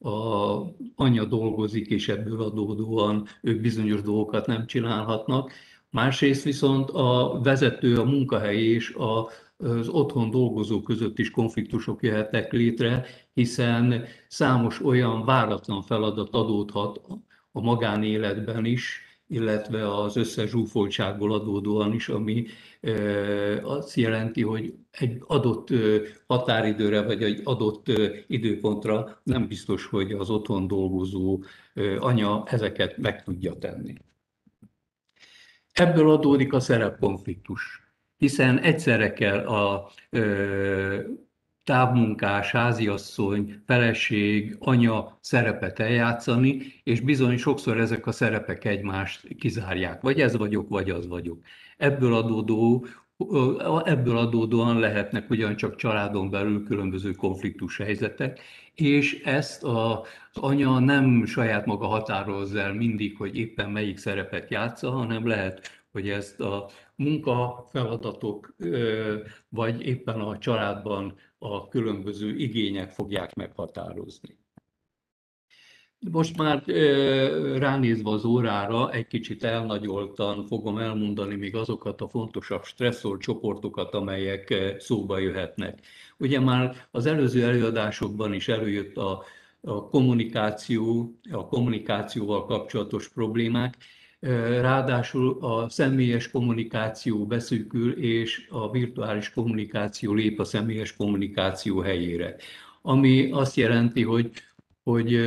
a anya dolgozik, és ebből adódóan ők bizonyos dolgokat nem csinálhatnak. Másrészt viszont a vezető, a munkahely és a, az otthon dolgozó között is konfliktusok jöhetnek létre, hiszen számos olyan váratlan feladat adódhat a magánéletben is, illetve az összezsúfoltságból adódóan is, ami azt jelenti, hogy egy adott határidőre vagy egy adott időpontra nem biztos, hogy az otthon dolgozó anya ezeket meg tudja tenni. Ebből adódik a szerepkonfliktus, hiszen egyszerre kell a távmunkás, háziasszony, feleség, anya szerepet eljátszani, és bizony sokszor ezek a szerepek egymást kizárják. Vagy ez vagyok, vagy az vagyok. Ebből adódó Ebből adódóan lehetnek ugyancsak családon belül különböző konfliktus helyzetek, és ezt az anya nem saját maga határozza el mindig, hogy éppen melyik szerepet játsza, hanem lehet, hogy ezt a munkafeladatok, vagy éppen a családban a különböző igények fogják meghatározni. Most már ránézve az órára, egy kicsit elnagyoltan fogom elmondani még azokat a fontosabb stresszor csoportokat, amelyek szóba jöhetnek. Ugye már az előző előadásokban is előjött a, a kommunikáció, a kommunikációval kapcsolatos problémák. Ráadásul a személyes kommunikáció beszűkül, és a virtuális kommunikáció lép a személyes kommunikáció helyére. Ami azt jelenti, hogy, hogy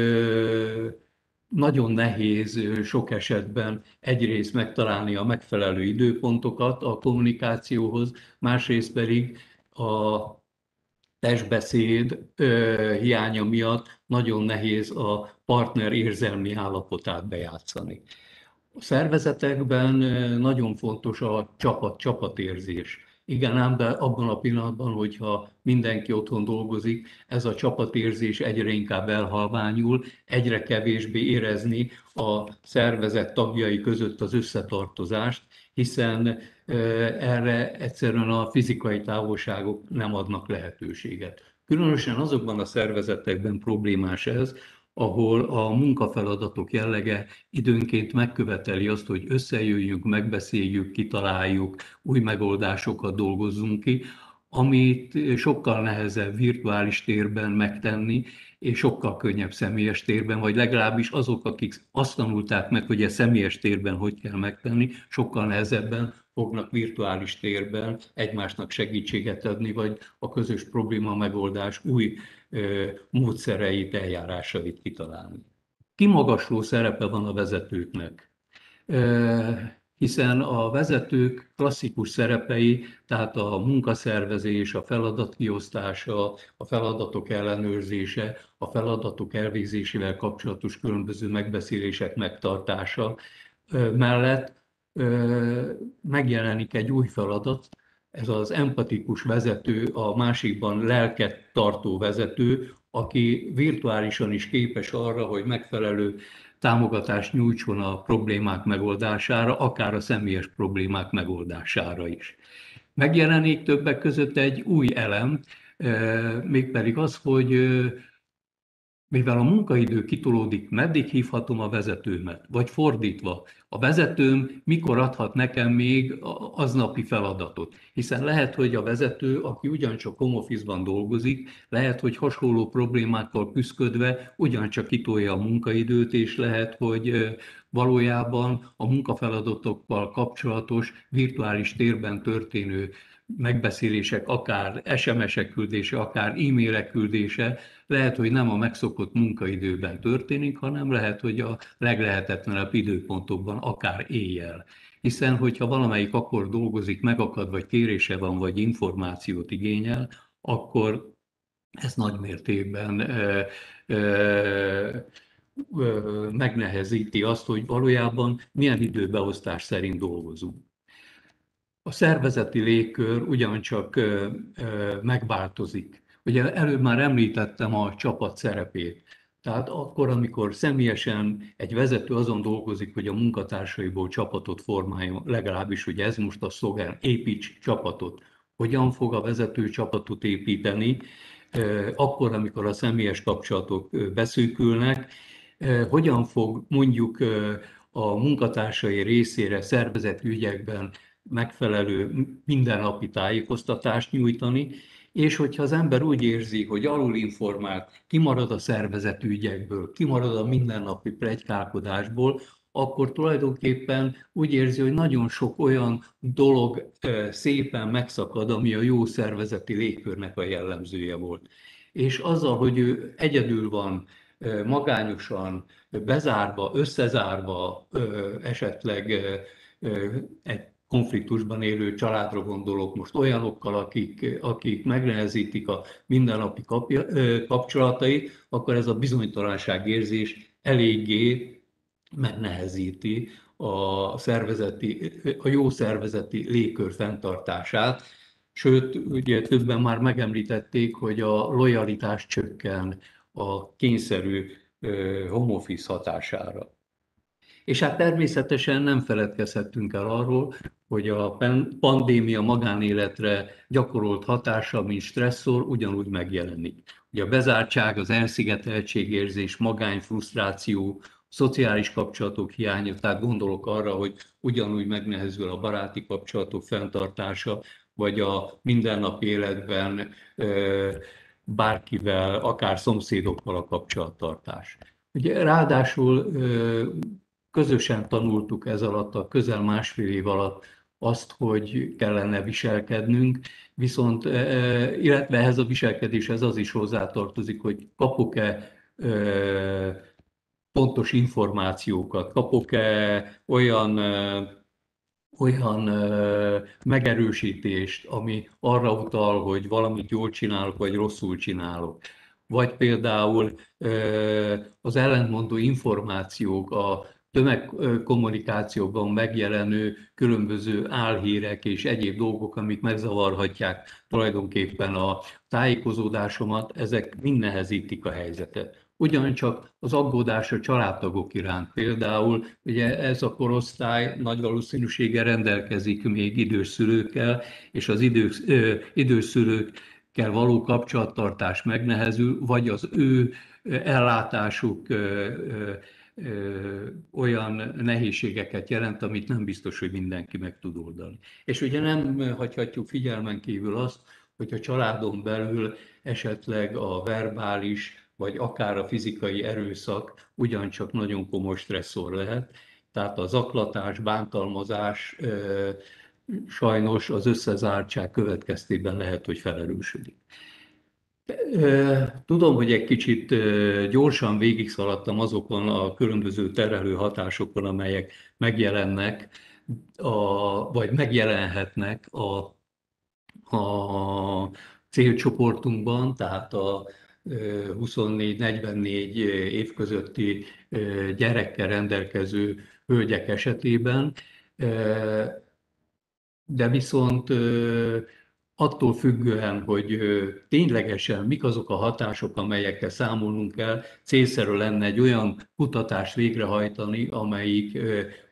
nagyon nehéz sok esetben egyrészt megtalálni a megfelelő időpontokat a kommunikációhoz, másrészt pedig a testbeszéd hiánya miatt nagyon nehéz a partner érzelmi állapotát bejátszani. A szervezetekben nagyon fontos a csapat-csapatérzés. Igen, ám de abban a pillanatban, hogyha mindenki otthon dolgozik, ez a csapatérzés egyre inkább elhalványul, egyre kevésbé érezni a szervezet tagjai között az összetartozást, hiszen erre egyszerűen a fizikai távolságok nem adnak lehetőséget. Különösen azokban a szervezetekben problémás ez, ahol a munkafeladatok jellege időnként megköveteli azt, hogy összejöjjünk, megbeszéljük, kitaláljuk, új megoldásokat dolgozzunk ki, amit sokkal nehezebb virtuális térben megtenni, és sokkal könnyebb személyes térben, vagy legalábbis azok, akik azt tanulták meg, hogy a személyes térben hogy kell megtenni, sokkal nehezebben fognak virtuális térben egymásnak segítséget adni, vagy a közös probléma megoldás új módszereit, eljárásait kitalálni. Kimagasló szerepe van a vezetőknek, hiszen a vezetők klasszikus szerepei, tehát a munkaszervezés, a feladatkiosztása, a feladatok ellenőrzése, a feladatok elvégzésével kapcsolatos különböző megbeszélések megtartása mellett megjelenik egy új feladat, ez az empatikus vezető, a másikban lelket tartó vezető, aki virtuálisan is képes arra, hogy megfelelő támogatást nyújtson a problémák megoldására, akár a személyes problémák megoldására is. Megjelenik többek között egy új elem, mégpedig az, hogy mivel a munkaidő kitolódik, meddig hívhatom a vezetőmet, vagy fordítva, a vezetőm mikor adhat nekem még aznapi feladatot. Hiszen lehet, hogy a vezető, aki ugyancsak home office-ban dolgozik, lehet, hogy hasonló problémákkal küzdködve ugyancsak kitolja a munkaidőt, és lehet, hogy valójában a munkafeladatokkal kapcsolatos virtuális térben történő megbeszélések, akár SMS-ek küldése, akár e-mailek küldése, lehet, hogy nem a megszokott munkaidőben történik, hanem lehet, hogy a leglehetetlenebb időpontokban, akár éjjel. Hiszen, hogyha valamelyik akkor dolgozik, megakad, vagy kérése van, vagy információt igényel, akkor ez nagy mértékben ö, ö, megnehezíti azt, hogy valójában milyen időbeosztás szerint dolgozunk. A szervezeti légkör ugyancsak megváltozik. Ugye előbb már említettem a csapat szerepét. Tehát akkor, amikor személyesen egy vezető azon dolgozik, hogy a munkatársaiból csapatot formáljon, legalábbis ugye ez most a szlogán, építs csapatot. Hogyan fog a vezető csapatot építeni, akkor, amikor a személyes kapcsolatok beszűkülnek, hogyan fog mondjuk a munkatársai részére szervezeti ügyekben megfelelő mindennapi tájékoztatást nyújtani, és hogyha az ember úgy érzi, hogy alulinformált, kimarad a szervezeti ügyekből, kimarad a mindennapi plegykálkodásból, akkor tulajdonképpen úgy érzi, hogy nagyon sok olyan dolog szépen megszakad, ami a jó szervezeti légkörnek a jellemzője volt. És azzal, hogy ő egyedül van, magányosan, bezárva, összezárva, esetleg egy konfliktusban élő családra gondolok most olyanokkal, akik, akik megnehezítik a mindennapi kapcsolatait, akkor ez a bizonytalanság érzés eléggé megnehezíti a, szervezeti, a jó szervezeti légkör fenntartását. Sőt, ugye többen már megemlítették, hogy a lojalitás csökken a kényszerű home office hatására. És hát természetesen nem feledkezhetünk el arról, hogy a pandémia magánéletre gyakorolt hatása, mint stresszor, ugyanúgy megjelenik. Ugye a bezártság, az elszigeteltségérzés, magány, frusztráció, szociális kapcsolatok hiánya, tehát gondolok arra, hogy ugyanúgy megnehezül a baráti kapcsolatok fenntartása, vagy a mindennapi életben bárkivel, akár szomszédokkal a kapcsolattartás. Ugye ráadásul közösen tanultuk ez alatt, a közel másfél év alatt azt, hogy kellene viselkednünk, viszont illetve ehhez a viselkedéshez az is hozzátartozik, hogy kapok-e pontos információkat, kapok-e olyan olyan ö, megerősítést, ami arra utal, hogy valamit jól csinálok, vagy rosszul csinálok. Vagy például az ellentmondó információk, a tömegkommunikációban megjelenő különböző álhírek és egyéb dolgok, amik megzavarhatják tulajdonképpen a tájékozódásomat, ezek mind nehezítik a helyzetet. Ugyancsak az aggódás a családtagok iránt. Például ugye ez a korosztály nagy valószínűséggel rendelkezik még idős szülőkkel, és az idős, ö, idős való kapcsolattartás megnehezül, vagy az ő ellátásuk ö, ö, olyan nehézségeket jelent, amit nem biztos, hogy mindenki meg tud oldani. És ugye nem hagyhatjuk figyelmen kívül azt, hogy a családon belül esetleg a verbális, vagy akár a fizikai erőszak ugyancsak nagyon komoly stresszor lehet. Tehát az aklatás, bántalmazás sajnos az összezártság következtében lehet, hogy felerősödik. Tudom, hogy egy kicsit gyorsan végigszaladtam azokon a különböző terhelő hatásokon, amelyek megjelennek, a, vagy megjelenhetnek a, a célcsoportunkban, tehát a 24-44 év közötti gyerekkel rendelkező hölgyek esetében, de viszont attól függően, hogy ténylegesen mik azok a hatások, amelyekkel számolnunk kell, célszerű lenne egy olyan kutatást végrehajtani, amelyik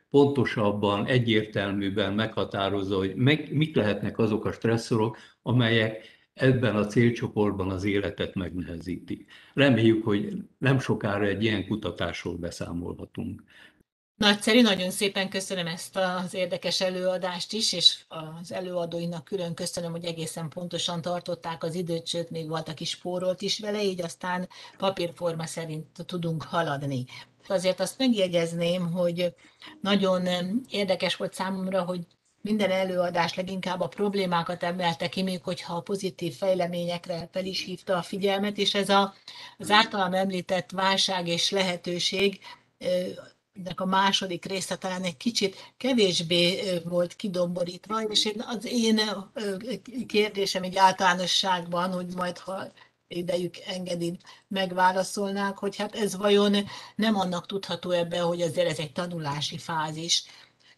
pontosabban, egyértelműben meghatározza, hogy meg, mik lehetnek azok a stresszorok, amelyek ebben a célcsoportban az életet megnehezítik. Reméljük, hogy nem sokára egy ilyen kutatásról beszámolhatunk. Nagyszerű, nagyon szépen köszönöm ezt az érdekes előadást is, és az előadóinak külön köszönöm, hogy egészen pontosan tartották az időt, sőt, még voltak is spórolt is vele, így aztán papírforma szerint tudunk haladni. Azért azt megjegyezném, hogy nagyon érdekes volt számomra, hogy minden előadás leginkább a problémákat emelte ki, még hogyha a pozitív fejleményekre fel is hívta a figyelmet, és ez a, az általam említett válság és lehetőség ennek a második része talán egy kicsit kevésbé volt kidomborítva, és én, az én kérdésem egy általánosságban, hogy majd ha idejük engedi, megválaszolnák, hogy hát ez vajon nem annak tudható ebbe, hogy azért ez egy tanulási fázis.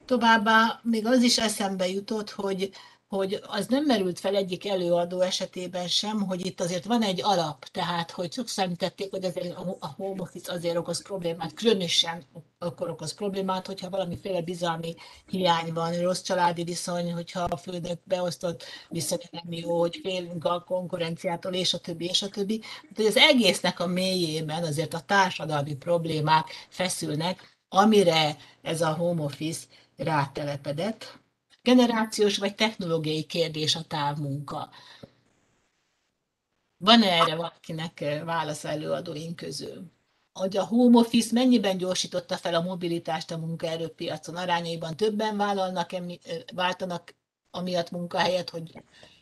Továbbá még az is eszembe jutott, hogy hogy az nem merült fel egyik előadó esetében sem, hogy itt azért van egy alap, tehát hogy sokszor említették, hogy azért a home office azért okoz problémát, különösen akkor okoz problémát, hogyha valamiféle bizalmi hiány van, rossz családi viszony, hogyha a főnök beosztott viszony nem jó, hogy félünk a konkurenciától, és a többi, és a többi. Tehát, hogy az egésznek a mélyében azért a társadalmi problémák feszülnek, amire ez a home office rátelepedett generációs vagy technológiai kérdés a távmunka. Van-e erre valakinek eh, válasz előadóink közül? Hogy a home office mennyiben gyorsította fel a mobilitást a munkaerőpiacon? Arányaiban többen vállalnak, eh, váltanak amiatt munkahelyet, hogy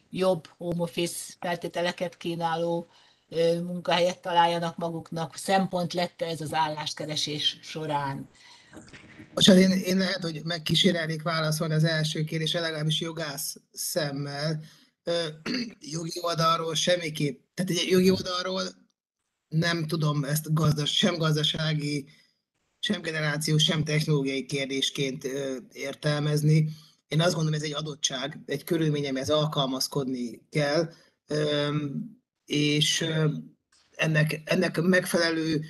jobb home office feltételeket kínáló eh, munkahelyet találjanak maguknak. Szempont lett ez az álláskeresés során? Bocsánat, én, én lehet, hogy megkísérelnék válaszolni az első kérdésre, legalábbis jogász szemmel. Ö, jogi oldalról semmiképp, tehát egy jogi oldalról nem tudom ezt gazdas, sem gazdasági, sem generációs, sem technológiai kérdésként ö, értelmezni. Én azt gondolom, ez egy adottság, egy körülmény, amihez alkalmazkodni kell, ö, és ö, ennek, ennek megfelelő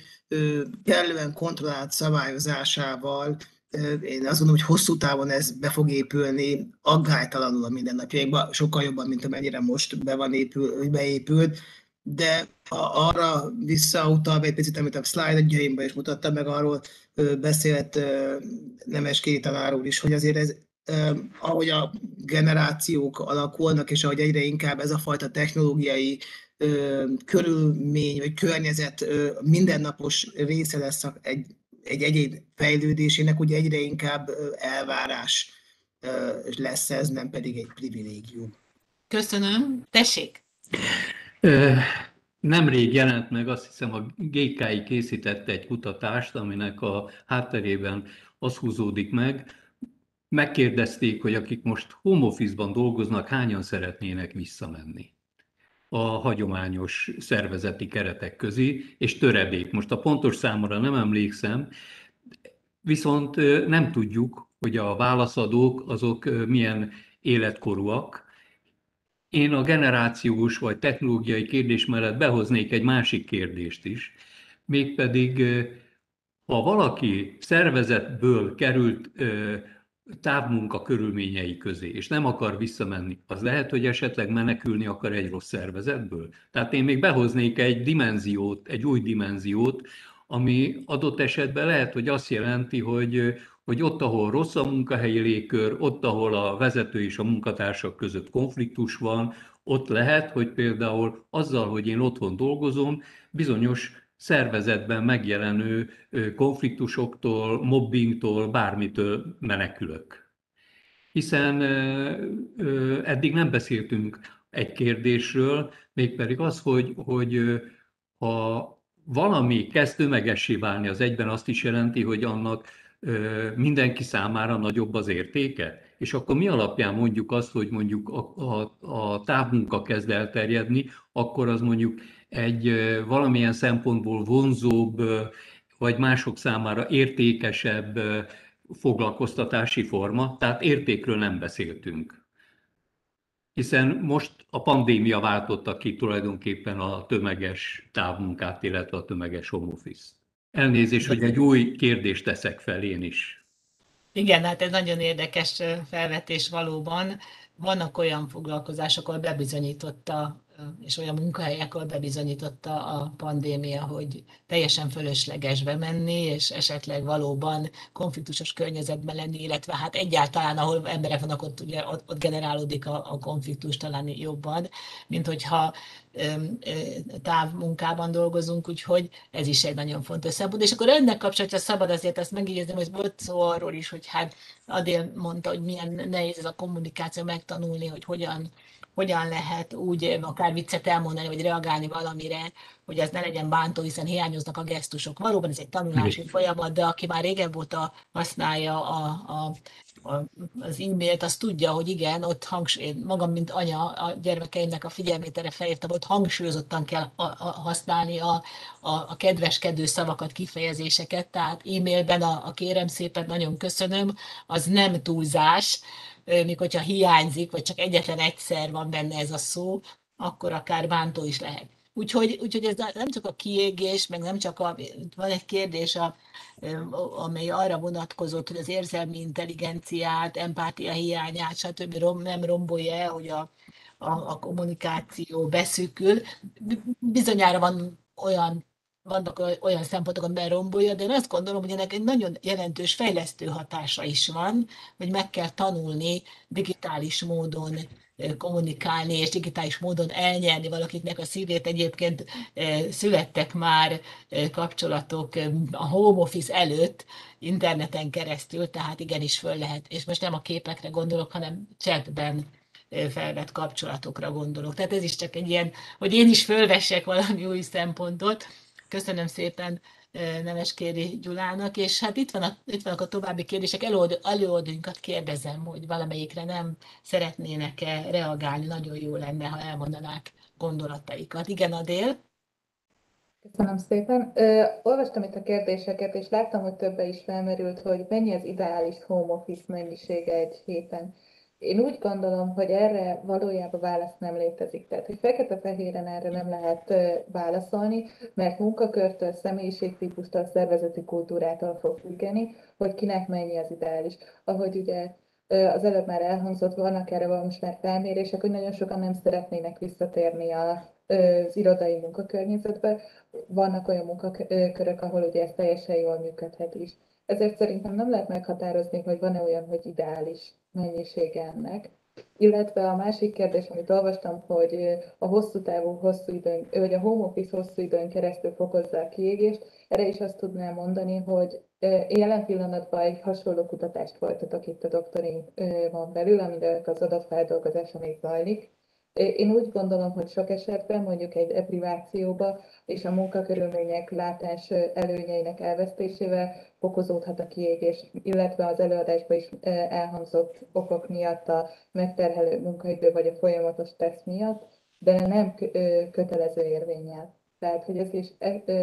kellően kontrollált szabályozásával én azt gondolom, hogy hosszú távon ez be fog épülni aggálytalanul a mindennapjainkba, sokkal jobban, mint amennyire most be van épül, beépült, de arra visszautalva egy picit, amit a slide-jaimban is mutattam meg, arról beszélt Nemes tanárul is, hogy azért ez ahogy a generációk alakulnak, és ahogy egyre inkább ez a fajta technológiai körülmény vagy környezet mindennapos része lesz egy egy egyén fejlődésének ugye egyre inkább elvárás lesz ez, nem pedig egy privilégium. Köszönöm. Tessék! Nemrég jelent meg, azt hiszem a GKI készítette egy kutatást, aminek a hátterében az húzódik meg, megkérdezték, hogy akik most home office-ban dolgoznak, hányan szeretnének visszamenni a hagyományos szervezeti keretek közé, és töredék. Most a pontos számra nem emlékszem, viszont nem tudjuk, hogy a válaszadók azok milyen életkorúak. Én a generációs vagy technológiai kérdés mellett behoznék egy másik kérdést is, mégpedig ha valaki szervezetből került távmunka körülményei közé, és nem akar visszamenni, az lehet, hogy esetleg menekülni akar egy rossz szervezetből. Tehát én még behoznék egy dimenziót, egy új dimenziót, ami adott esetben lehet, hogy azt jelenti, hogy, hogy ott, ahol rossz a munkahelyi légkör, ott, ahol a vezető és a munkatársak között konfliktus van, ott lehet, hogy például azzal, hogy én otthon dolgozom, bizonyos szervezetben megjelenő konfliktusoktól, mobbingtól, bármitől menekülök. Hiszen eddig nem beszéltünk egy kérdésről, mégpedig az, hogy, hogy ha valami kezd tömegessé válni, az egyben azt is jelenti, hogy annak mindenki számára nagyobb az értéke? És akkor mi alapján mondjuk azt, hogy mondjuk a, a, a távmunka kezd elterjedni, akkor az mondjuk egy valamilyen szempontból vonzóbb, vagy mások számára értékesebb foglalkoztatási forma, tehát értékről nem beszéltünk. Hiszen most a pandémia váltotta ki tulajdonképpen a tömeges távmunkát, illetve a tömeges home office. Elnézést, hogy egy új kérdést teszek fel én is. Igen, hát ez nagyon érdekes felvetés valóban. Vannak olyan foglalkozások, ahol bebizonyította és olyan munkahelyekről bebizonyította a pandémia, hogy teljesen fölösleges bemenni, és esetleg valóban konfliktusos környezetben lenni, illetve hát egyáltalán, ahol emberek vannak, ott, ugye, ott, generálódik a, a konfliktus talán jobban, mint hogyha távmunkában dolgozunk, úgyhogy ez is egy nagyon fontos szempont. És akkor ennek kapcsolatban szabad azért azt megjegyezni, hogy volt szó arról is, hogy hát Adél mondta, hogy milyen nehéz ez a kommunikáció megtanulni, hogy hogyan hogyan lehet úgy akár viccet elmondani, vagy reagálni valamire, hogy ez ne legyen bántó, hiszen hiányoznak a gesztusok. Valóban ez egy tanulási folyamat, de aki már régebb óta használja a, a az e-mailt, az tudja, hogy igen, ott hangsúly, magam, mint anya, a gyermekeimnek a figyelmét erre felhívtam, ott hangsúlyozottan kell a, a, használni a, a, a kedveskedő szavakat, kifejezéseket, tehát e-mailben a, a kérem szépen, nagyon köszönöm, az nem túlzás, még hogyha hiányzik, vagy csak egyetlen egyszer van benne ez a szó, akkor akár bántó is lehet. Úgyhogy, úgyhogy ez nem csak a kiégés, meg nem csak a, van egy kérdés, a, amely arra vonatkozott, hogy az érzelmi intelligenciát, empátia hiányát, stb. Rom, nem rombolja el, hogy a, a, a kommunikáció beszűkül. Bizonyára van olyan vannak olyan szempontok, amiben rombolja, de én azt gondolom, hogy ennek egy nagyon jelentős fejlesztő hatása is van, hogy meg kell tanulni digitális módon kommunikálni, és digitális módon elnyerni valakiknek a szívét. Egyébként születtek már kapcsolatok a home office előtt, interneten keresztül, tehát igenis föl lehet, és most nem a képekre gondolok, hanem chatben felvett kapcsolatokra gondolok. Tehát ez is csak egy ilyen, hogy én is fölvessek valami új szempontot, Köszönöm szépen Nemeskéri Gyulának, és hát itt, van a, itt vannak a további kérdések. Előadó, előadóinkat kérdezem, hogy valamelyikre nem szeretnének-e reagálni, nagyon jó lenne, ha elmondanák gondolataikat. Igen, Adél? Köszönöm szépen. Ö, olvastam itt a kérdéseket, és láttam, hogy többe is felmerült, hogy mennyi az ideális home office mennyisége egy héten. Én úgy gondolom, hogy erre valójában válasz nem létezik. Tehát, hogy fekete-fehéren erre nem lehet válaszolni, mert munkakörtől, személyiségtípustól, szervezeti kultúrától fog függeni, hogy kinek mennyi az ideális. Ahogy ugye az előbb már elhangzott, vannak erre most már felmérések, hogy nagyon sokan nem szeretnének visszatérni a, az irodai munkakörnyezetbe. Vannak olyan munkakörök, ahol ugye ez teljesen jól működhet is. Ezért szerintem nem lehet meghatározni, hogy van-e olyan, hogy ideális mennyisége ennek. Illetve a másik kérdés, amit olvastam, hogy a hosszú távú, hosszú időn, vagy a home office hosszú időn keresztül fokozza a kiégést, erre is azt tudnám mondani, hogy jelen pillanatban egy hasonló kutatást folytatok itt a doktorimon belül, amivel az adatfeldolgozása még zajlik, én úgy gondolom, hogy sok esetben mondjuk egy deprivációba és a munkakörülmények látás előnyeinek elvesztésével fokozódhat a kiégés, illetve az előadásban is elhangzott okok miatt a megterhelő munkaidő vagy a folyamatos teszt miatt, de nem kötelező érvényel. Tehát, hogy ez is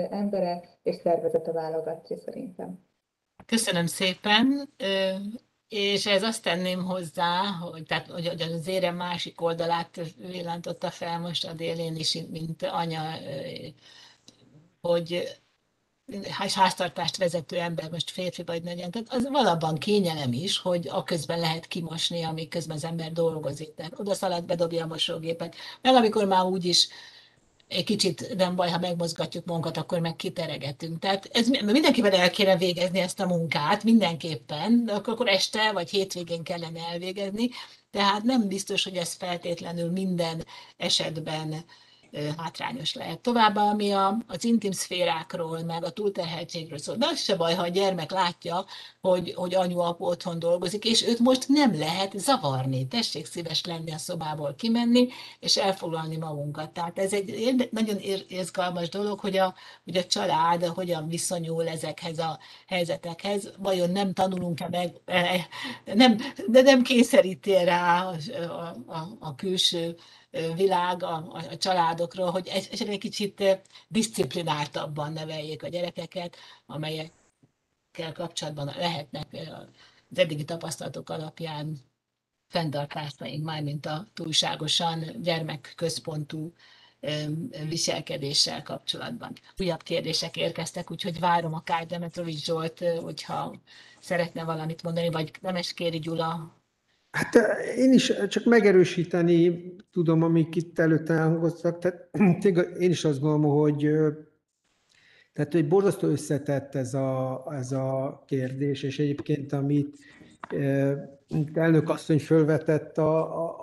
embere és szervezete válogatja szerintem. Köszönöm szépen. És ez azt tenném hozzá, hogy, tehát, hogy az érem másik oldalát villantotta fel most a délén is, mint anya, hogy háztartást vezető ember, most férfi vagy nőgyen, tehát az valabban kényelem is, hogy a közben lehet kimosni, amíg közben az ember dolgozik. Tehát oda szalad, bedobja a mosógépet. Meg amikor már úgy is egy kicsit nem baj, ha megmozgatjuk magunkat, akkor meg kiteregetünk. Tehát ez mindenkivel el kéne végezni ezt a munkát, mindenképpen, de akkor este vagy hétvégén kellene elvégezni, tehát nem biztos, hogy ez feltétlenül minden esetben hátrányos lehet. Továbbá, ami a, az intim szférákról, meg a túlterheltségről szól. De az se baj, ha a gyermek látja, hogy, hogy anyu apu otthon dolgozik, és őt most nem lehet zavarni. Tessék szíves lenni a szobából kimenni, és elfoglalni magunkat. Tehát ez egy nagyon izgalmas dolog, hogy a, hogy a család hogyan viszonyul ezekhez a helyzetekhez. Vajon nem tanulunk-e meg, e, e, nem, de nem kényszeríti rá a, a, a, a külső világ a, a családokról, hogy esetleg egy kicsit disziplináltabban neveljék a gyerekeket, amelyekkel kapcsolatban lehetnek az eddigi tapasztalatok alapján fenntartásaink, már mint a túlságosan gyermekközpontú viselkedéssel kapcsolatban. Újabb kérdések érkeztek, úgyhogy várom a Demetrovics Zsolt, hogyha szeretne valamit mondani, vagy Nemeskéri Gyula, Hát én is csak megerősíteni tudom, amik itt előtte elhangoztak. Tehát én is azt gondolom, hogy tehát, hogy borzasztó összetett ez a, ez a kérdés, és egyébként, amit elnök asszony fölvetett, a,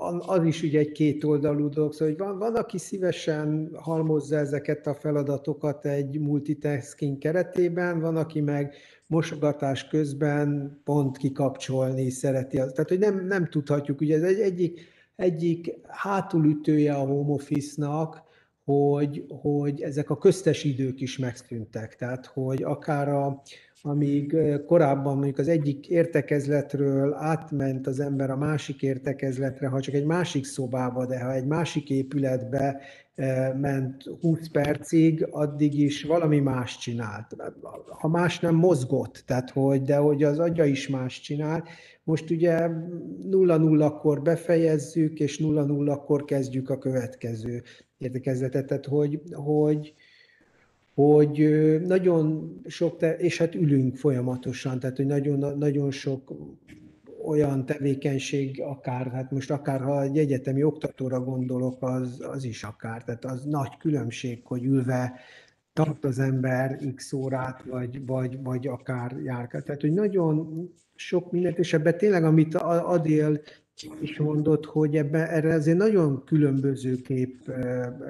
a, az is ugye egy kétoldalú dolog, szóval hogy van, van, aki szívesen halmozza ezeket a feladatokat egy multitasking keretében, van, aki meg mosogatás közben pont kikapcsolni szereti. Tehát, hogy nem, nem tudhatjuk, ugye ez egy, egyik, egyik hátulütője a home office-nak, hogy, hogy ezek a köztes idők is megszűntek. Tehát, hogy akár a, amíg korábban mondjuk az egyik értekezletről átment az ember a másik értekezletre, ha csak egy másik szobába, de ha egy másik épületbe ment 20 percig, addig is valami más csinált. Ha más nem mozgott, tehát hogy, de hogy az agya is más csinál. Most ugye 0-0-kor befejezzük, és 0-0-kor kezdjük a következő értekezletet, tehát hogy, hogy hogy nagyon sok, és hát ülünk folyamatosan, tehát hogy nagyon, nagyon sok olyan tevékenység, akár, hát most akár ha egy egyetemi oktatóra gondolok, az, az is akár, tehát az nagy különbség, hogy ülve tart az ember x órát, vagy, vagy, vagy akár járkál. Tehát, hogy nagyon sok mindent, és ebben tényleg, amit Adél is mondott, hogy ebbe, erre azért nagyon különbözőképp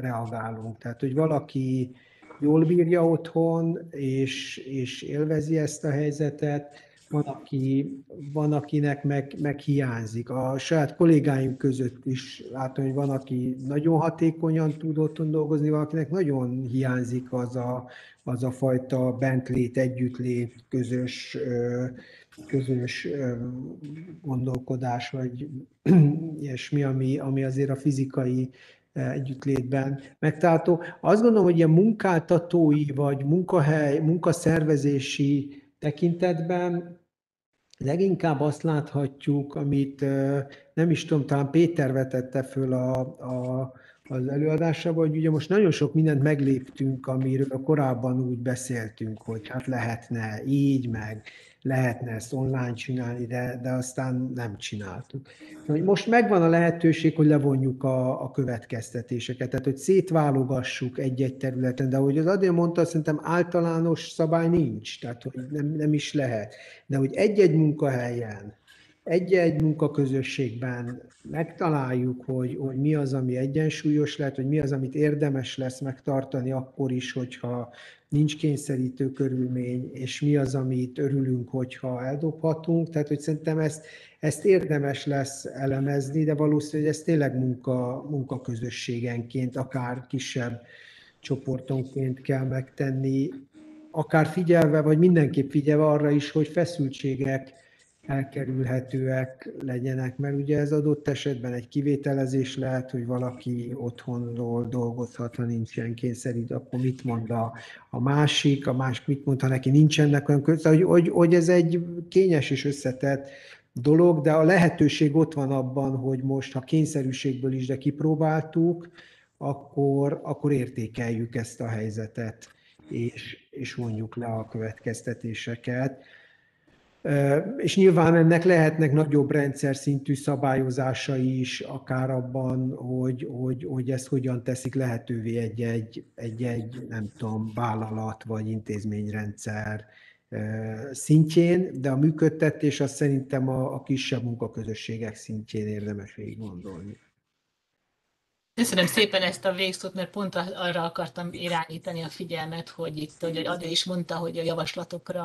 reagálunk. Tehát, hogy valaki jól bírja otthon, és, és élvezi ezt a helyzetet, van, aki, van akinek meg, meg hiányzik. A saját kollégáim között is látom, hogy van, aki nagyon hatékonyan tud otthon dolgozni, valakinek nagyon hiányzik az a, az a fajta bentlét, együttlét, közös, közös gondolkodás, vagy ilyesmi, ami, ami azért a fizikai együttlétben megtalálható. Azt gondolom, hogy ilyen munkáltatói vagy munkahely, munkaszervezési tekintetben leginkább azt láthatjuk, amit nem is tudom, talán Péter vetette föl a, a, az előadásában, hogy ugye most nagyon sok mindent megléptünk, amiről korábban úgy beszéltünk, hogy hát lehetne így, meg lehetne ezt online csinálni, de, de aztán nem csináltuk. Most megvan a lehetőség, hogy levonjuk a, a következtetéseket, tehát hogy szétválogassuk egy-egy területen, de ahogy az Adél mondta, szerintem általános szabály nincs, tehát hogy nem, nem is lehet. De hogy egy-egy munkahelyen egy-egy munkaközösségben megtaláljuk, hogy, hogy mi az, ami egyensúlyos lehet, hogy mi az, amit érdemes lesz megtartani akkor is, hogyha nincs kényszerítő körülmény, és mi az, amit örülünk, hogyha eldobhatunk. Tehát, hogy szerintem ezt, ezt érdemes lesz elemezni, de valószínű, hogy ez tényleg munka, munkaközösségenként, akár kisebb csoportonként kell megtenni, akár figyelve, vagy mindenképp figyelve arra is, hogy feszültségek elkerülhetőek legyenek, mert ugye ez adott esetben egy kivételezés lehet, hogy valaki otthonról dolgozhat, ha nincsen kényszerít, akkor mit mond a, a másik, a másik mit mond, ha neki nincsenek olyan között, hogy, hogy, hogy ez egy kényes és összetett dolog, de a lehetőség ott van abban, hogy most, ha kényszerűségből is, de kipróbáltuk, akkor, akkor értékeljük ezt a helyzetet, és, és mondjuk le a következtetéseket. És nyilván ennek lehetnek nagyobb rendszer szintű szabályozásai is, akár abban, hogy, hogy, hogy ezt hogyan teszik lehetővé egy-egy, egy-egy, nem tudom, vállalat vagy intézményrendszer szintjén, de a működtetés az szerintem a, a kisebb munkaközösségek szintjén érdemes végig gondolni. Köszönöm szépen ezt a végszót, mert pont arra akartam irányítani a figyelmet, hogy itt, hogy Adé is mondta, hogy a javaslatokra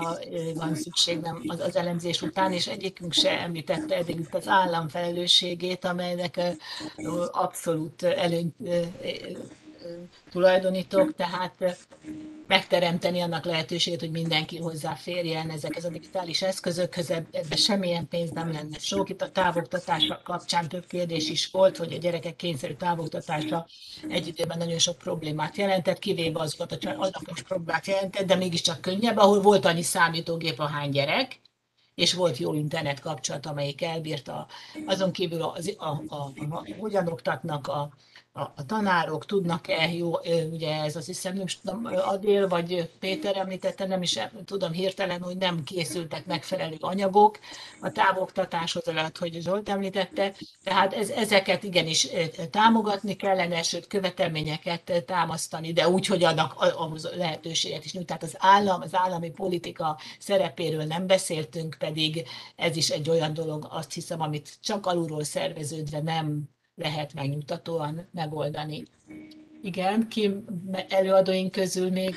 van szükség nem az, az elemzés után, és egyikünk se említette eddig itt az állam felelősségét, amelynek abszolút előnyt tulajdonítok, tehát megteremteni annak lehetőségét, hogy mindenki hozzáférjen ezekhez a digitális eszközökhöz, ebbe semmilyen pénz nem lenne sok. Itt a távoktatás kapcsán több kérdés is volt, hogy a gyerekek kényszerű távoktatása egy időben nagyon sok problémát jelentett, kivéve azokat, hogy azok is problémát jelentett, de mégiscsak könnyebb, ahol volt annyi számítógép, a hány gyerek, és volt jó internet kapcsolat, amelyik elbírta. Azon kívül az, a, a, a, a, hogyan oktatnak a, a, tanárok tudnak-e, jó, ugye ez az hiszem, nem tudom, Adél vagy Péter említette, nem is tudom hirtelen, hogy nem készültek megfelelő anyagok a távoktatáshoz, alatt, hogy Zsolt említette, tehát ez, ezeket igenis támogatni kellene, sőt követelményeket támasztani, de úgy, hogy annak ahhoz lehetőséget is nyújt. Tehát az állam, az állami politika szerepéről nem beszéltünk, pedig ez is egy olyan dolog, azt hiszem, amit csak alulról szerveződve nem lehet megnyugtatóan megoldani. Igen, ki előadóink közül még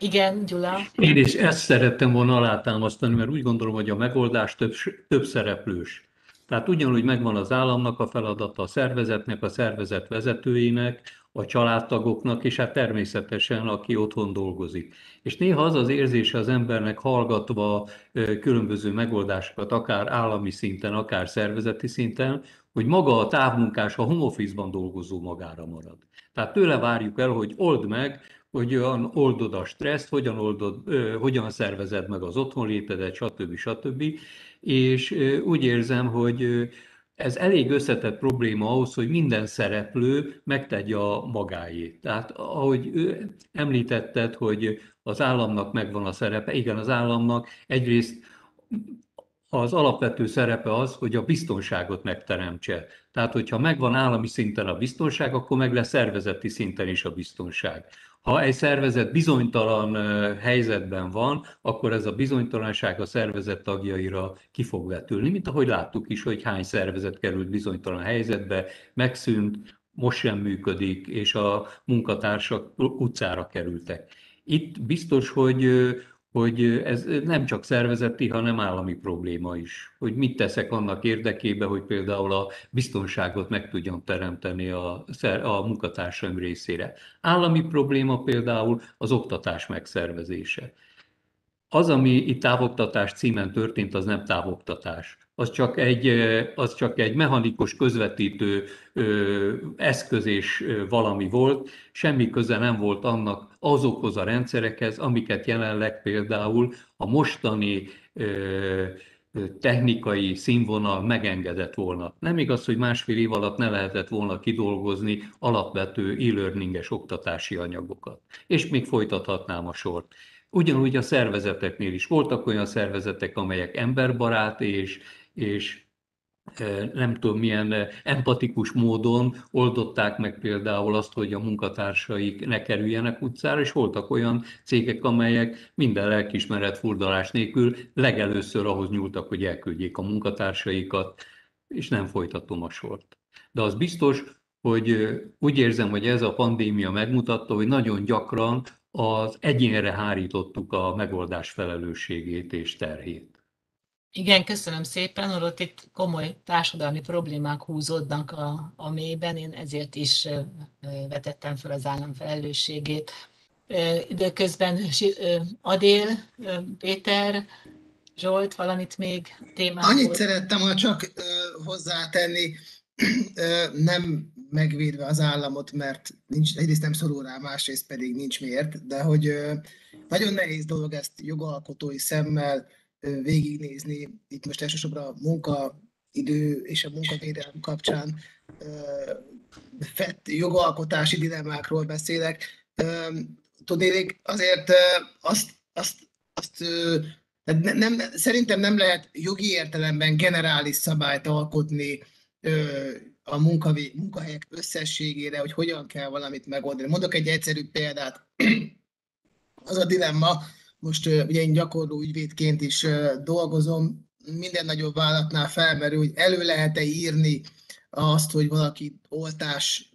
igen, Gyula. Én is ezt szerettem volna alátámasztani, mert úgy gondolom, hogy a megoldás több, több szereplős. Tehát ugyanúgy megvan az államnak a feladata, a szervezetnek, a szervezet vezetőinek, a családtagoknak, és hát természetesen, aki otthon dolgozik. És néha az az érzése az embernek hallgatva különböző megoldásokat, akár állami szinten, akár szervezeti szinten, hogy maga a távmunkás, a home office-ban dolgozó magára marad. Tehát tőle várjuk el, hogy old meg, hogyan oldod a stresszt, hogyan, oldod, hogyan szervezed meg az otthonlétedet, stb. stb. És úgy érzem, hogy ez elég összetett probléma ahhoz, hogy minden szereplő megtegye a magáét. Tehát ahogy említetted, hogy az államnak megvan a szerepe, igen, az államnak egyrészt az alapvető szerepe az, hogy a biztonságot megteremtse. Tehát, hogyha megvan állami szinten a biztonság, akkor meg lesz szervezeti szinten is a biztonság. Ha egy szervezet bizonytalan helyzetben van, akkor ez a bizonytalanság a szervezet tagjaira ki fog vetülni, mint ahogy láttuk is, hogy hány szervezet került bizonytalan helyzetbe, megszűnt, most sem működik, és a munkatársak utcára kerültek. Itt biztos, hogy hogy ez nem csak szervezeti, hanem állami probléma is. Hogy mit teszek annak érdekében, hogy például a biztonságot meg tudjam teremteni a, a munkatársaim részére. Állami probléma például az oktatás megszervezése. Az, ami itt távoktatás címen történt, az nem távoktatás. Az csak egy, az csak egy mechanikus közvetítő eszköz és valami volt, semmi köze nem volt annak azokhoz a rendszerekhez, amiket jelenleg például a mostani technikai színvonal megengedett volna. Nem igaz, hogy másfél év alatt ne lehetett volna kidolgozni alapvető e-learninges oktatási anyagokat. És még folytathatnám a sort. Ugyanúgy a szervezeteknél is voltak olyan szervezetek, amelyek emberbarát és, és nem tudom milyen empatikus módon oldották meg például azt, hogy a munkatársaik ne kerüljenek utcára, és voltak olyan cégek, amelyek minden lelkismeret furdalás nélkül legelőször ahhoz nyúltak, hogy elküldjék a munkatársaikat, és nem folytatom a sort. De az biztos, hogy úgy érzem, hogy ez a pandémia megmutatta, hogy nagyon gyakran az egyénre hárítottuk a megoldás felelősségét és terhét. Igen, köszönöm szépen, holott itt komoly társadalmi problémák húzódnak a, a mélyben, én ezért is vetettem fel az állam felelősségét. Időközben Adél, Péter, Zsolt, valamit még témához? Annyit szerettem volna csak hozzátenni, nem megvédve az államot, mert nincs, egyrészt nem szorul rá, másrészt pedig nincs miért, de hogy nagyon nehéz dolog ezt jogalkotói szemmel végignézni. Itt most elsősorban a munkaidő és a munkavédelem kapcsán fett jogalkotási dilemmákról beszélek. Tudnék, azért azt, azt, azt nem, szerintem nem lehet jogi értelemben generális szabályt alkotni a munkavé, munkahelyek összességére, hogy hogyan kell valamit megoldani. Mondok egy egyszerű példát. Az a dilemma, most ugye én gyakorló ügyvédként is dolgozom, minden nagyobb vállalatnál felmerül, hogy elő lehet-e írni azt, hogy valaki oltás,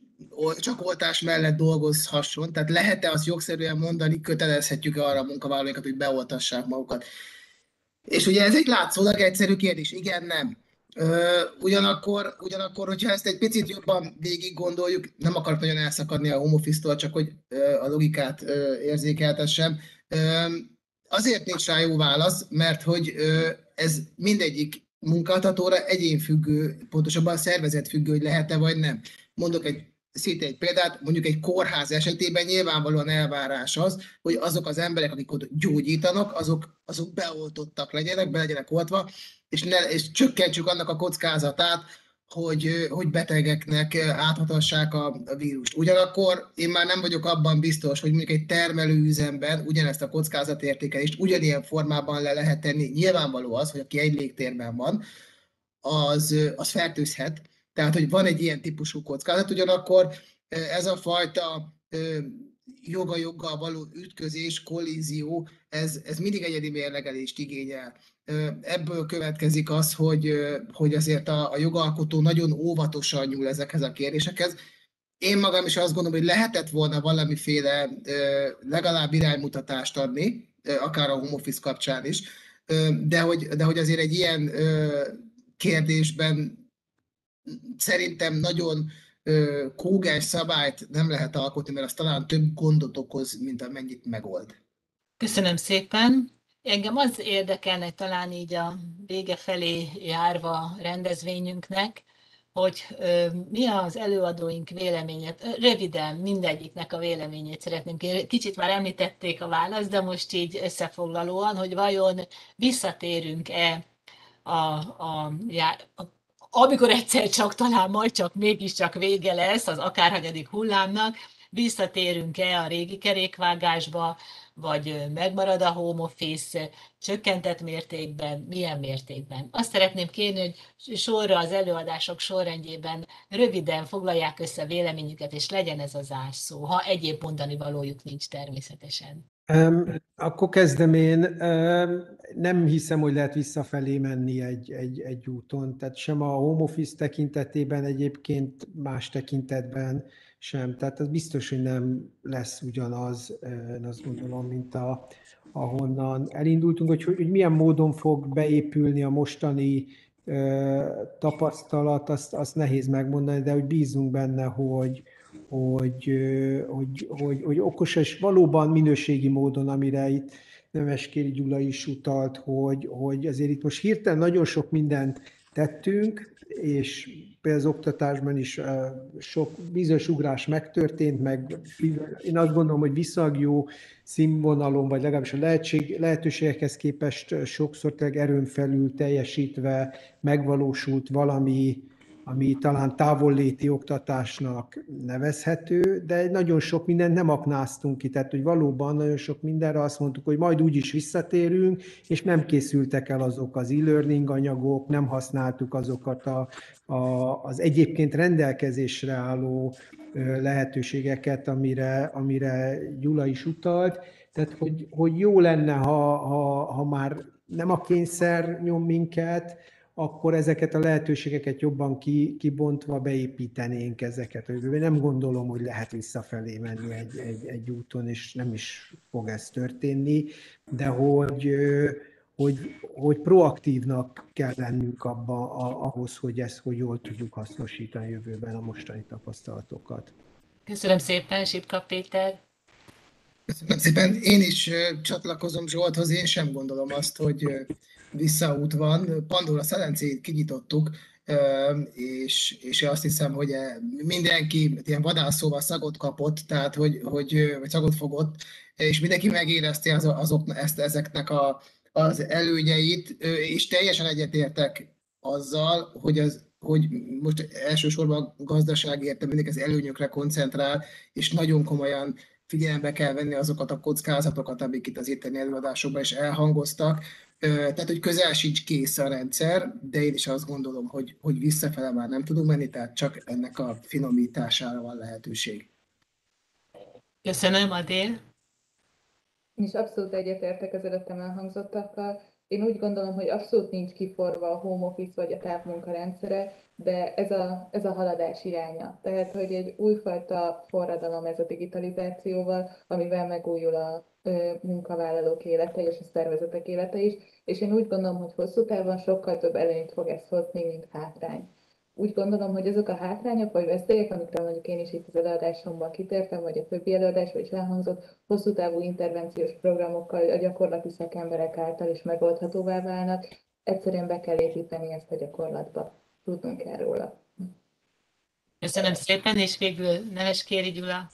csak oltás mellett dolgozhasson, tehát lehet-e azt jogszerűen mondani, kötelezhetjük-e arra a munkavállalókat, hogy beoltassák magukat. És ugye ez egy látszólag egyszerű kérdés, igen, nem. Ugyanakkor, ugyanakkor, hogyha ezt egy picit jobban végig gondoljuk, nem akarok nagyon elszakadni a home office csak hogy a logikát érzékeltessem, Azért nincs rá jó válasz, mert hogy ez mindegyik munkáltatóra egyénfüggő, pontosabban szervezetfüggő, hogy lehet-e vagy nem. Mondok egy szinte egy példát, mondjuk egy kórház esetében nyilvánvalóan elvárás az, hogy azok az emberek, akik ott gyógyítanak, azok, azok beoltottak legyenek, be legyenek oltva, és, ne, és csökkentsük annak a kockázatát, hogy, hogy betegeknek áthatassák a, a vírust. Ugyanakkor én már nem vagyok abban biztos, hogy mondjuk egy termelőüzemben ugyanezt a kockázatértékelést ugyanilyen formában le lehet tenni. Nyilvánvaló az, hogy aki egy légtérben van, az, az fertőzhet. Tehát, hogy van egy ilyen típusú kockázat, ugyanakkor ez a fajta joga-joggal való ütközés, kollízió, ez, ez mindig egyedi mérlegelést igényel ebből következik az, hogy, hogy azért a, a jogalkotó nagyon óvatosan nyúl ezekhez a kérdésekhez. Én magam is azt gondolom, hogy lehetett volna valamiféle legalább iránymutatást adni, akár a home office kapcsán is, de hogy, de hogy azért egy ilyen kérdésben szerintem nagyon kógás szabályt nem lehet alkotni, mert az talán több gondot okoz, mint amennyit megold. Köszönöm szépen. Engem az érdekelne talán így a vége felé járva rendezvényünknek, hogy mi az előadóink véleménye. Röviden mindegyiknek a véleményét szeretném kérni. Kicsit már említették a választ, de most így összefoglalóan, hogy vajon visszatérünk-e a, a, a amikor egyszer csak talán majd csak mégiscsak vége lesz az akárhanyadik hullámnak, visszatérünk-e a régi kerékvágásba, vagy megmarad a home office csökkentett mértékben, milyen mértékben. Azt szeretném kérni, hogy sorra az előadások sorrendjében röviden foglalják össze véleményüket, és legyen ez az zárszó, ha egyéb mondani valójuk nincs természetesen. Um, akkor kezdem én. Um, nem hiszem, hogy lehet visszafelé menni egy, egy, egy úton, tehát sem a home office tekintetében, egyébként más tekintetben sem. Tehát az biztos, hogy nem lesz ugyanaz, én azt gondolom, mint a, ahonnan elindultunk, hogy, hogy milyen módon fog beépülni a mostani ö, tapasztalat, azt, azt nehéz megmondani, de hogy bízunk benne, hogy, hogy, hogy, hogy, hogy okos és valóban minőségi módon, amire itt Nemeskéri Gyula is utalt, hogy, hogy azért itt most hirtelen nagyon sok mindent tettünk, és például az oktatásban is sok bizonyos ugrás megtörtént, meg én azt gondolom, hogy viszag jó színvonalon, vagy legalábbis a lehetség, lehetőségekhez képest sokszor tényleg erőn felül teljesítve megvalósult valami ami talán távolléti oktatásnak nevezhető, de nagyon sok mindent nem aknáztunk ki, tehát hogy valóban nagyon sok mindenre azt mondtuk, hogy majd úgy is visszatérünk, és nem készültek el azok az e-learning anyagok, nem használtuk azokat a, a, az egyébként rendelkezésre álló lehetőségeket, amire, amire Gyula is utalt, tehát hogy, hogy jó lenne, ha, ha, ha már nem a kényszer nyom minket, akkor ezeket a lehetőségeket jobban ki, kibontva beépítenénk ezeket. Nem gondolom, hogy lehet visszafelé menni egy, egy, egy úton, és nem is fog ez történni, de hogy, hogy, hogy proaktívnak kell lennünk abba, ahhoz, hogy ezt hogy jól tudjuk hasznosítani jövőben a mostani tapasztalatokat. Köszönöm szépen, Sipka Péter. Köszönöm szépen. Én is csatlakozom Zsolthoz, én sem gondolom azt, hogy visszaút van. Pandora szelencét kinyitottuk, és, és azt hiszem, hogy e, mindenki ilyen vadászóval szagot kapott, tehát hogy, hogy vagy szagot fogott, és mindenki megérezte az, azok, ezt, ezeknek a, az előnyeit, és teljesen egyetértek azzal, hogy az hogy most elsősorban a gazdaság érte mindig az előnyökre koncentrál, és nagyon komolyan figyelembe kell venni azokat a kockázatokat, amik itt az itteni előadásokban is elhangoztak. Tehát, hogy közel sincs kész a rendszer, de én is azt gondolom, hogy, hogy visszafele már nem tudunk menni, tehát csak ennek a finomítására van lehetőség. Köszönöm, Adél. Én is abszolút egyetértek az előttem elhangzottakkal. Én úgy gondolom, hogy abszolút nincs kiforva a home office vagy a távmunkarendszere, de ez a, ez a haladás iránya. Tehát, hogy egy újfajta forradalom ez a digitalizációval, amivel megújul a munkavállalók élete és a szervezetek élete is, és én úgy gondolom, hogy hosszú távon sokkal több előnyt fog ez hozni, mint hátrány. Úgy gondolom, hogy azok a hátrányok vagy veszélyek, amikre mondjuk én is itt az előadásomban kitértem, vagy a többi előadásban is elhangzott, hosszú távú intervenciós programokkal a gyakorlati szakemberek által is megoldhatóvá válnak, egyszerűen be kell építeni ezt a gyakorlatba. Tudnunk kell róla. Köszönöm szépen, és végül Neves Kéri Gyula.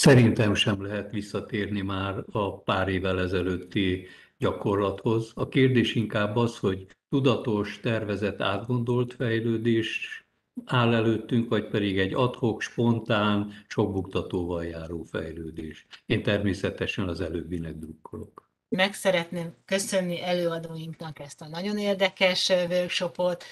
Szerintem sem lehet visszatérni már a pár évvel ezelőtti gyakorlathoz. A kérdés inkább az, hogy tudatos, tervezett, átgondolt fejlődés áll előttünk, vagy pedig egy adhok, spontán, sok buktatóval járó fejlődés. Én természetesen az előbbinek drukkolok. Meg szeretném köszönni előadóinknak ezt a nagyon érdekes workshopot,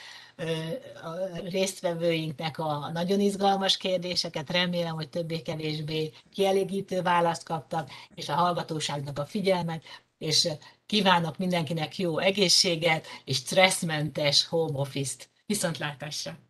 a résztvevőinknek a nagyon izgalmas kérdéseket, remélem, hogy többé-kevésbé kielégítő választ kaptak, és a hallgatóságnak a figyelmet, és kívánok mindenkinek jó egészséget és stresszmentes home office-t. Viszontlátásra!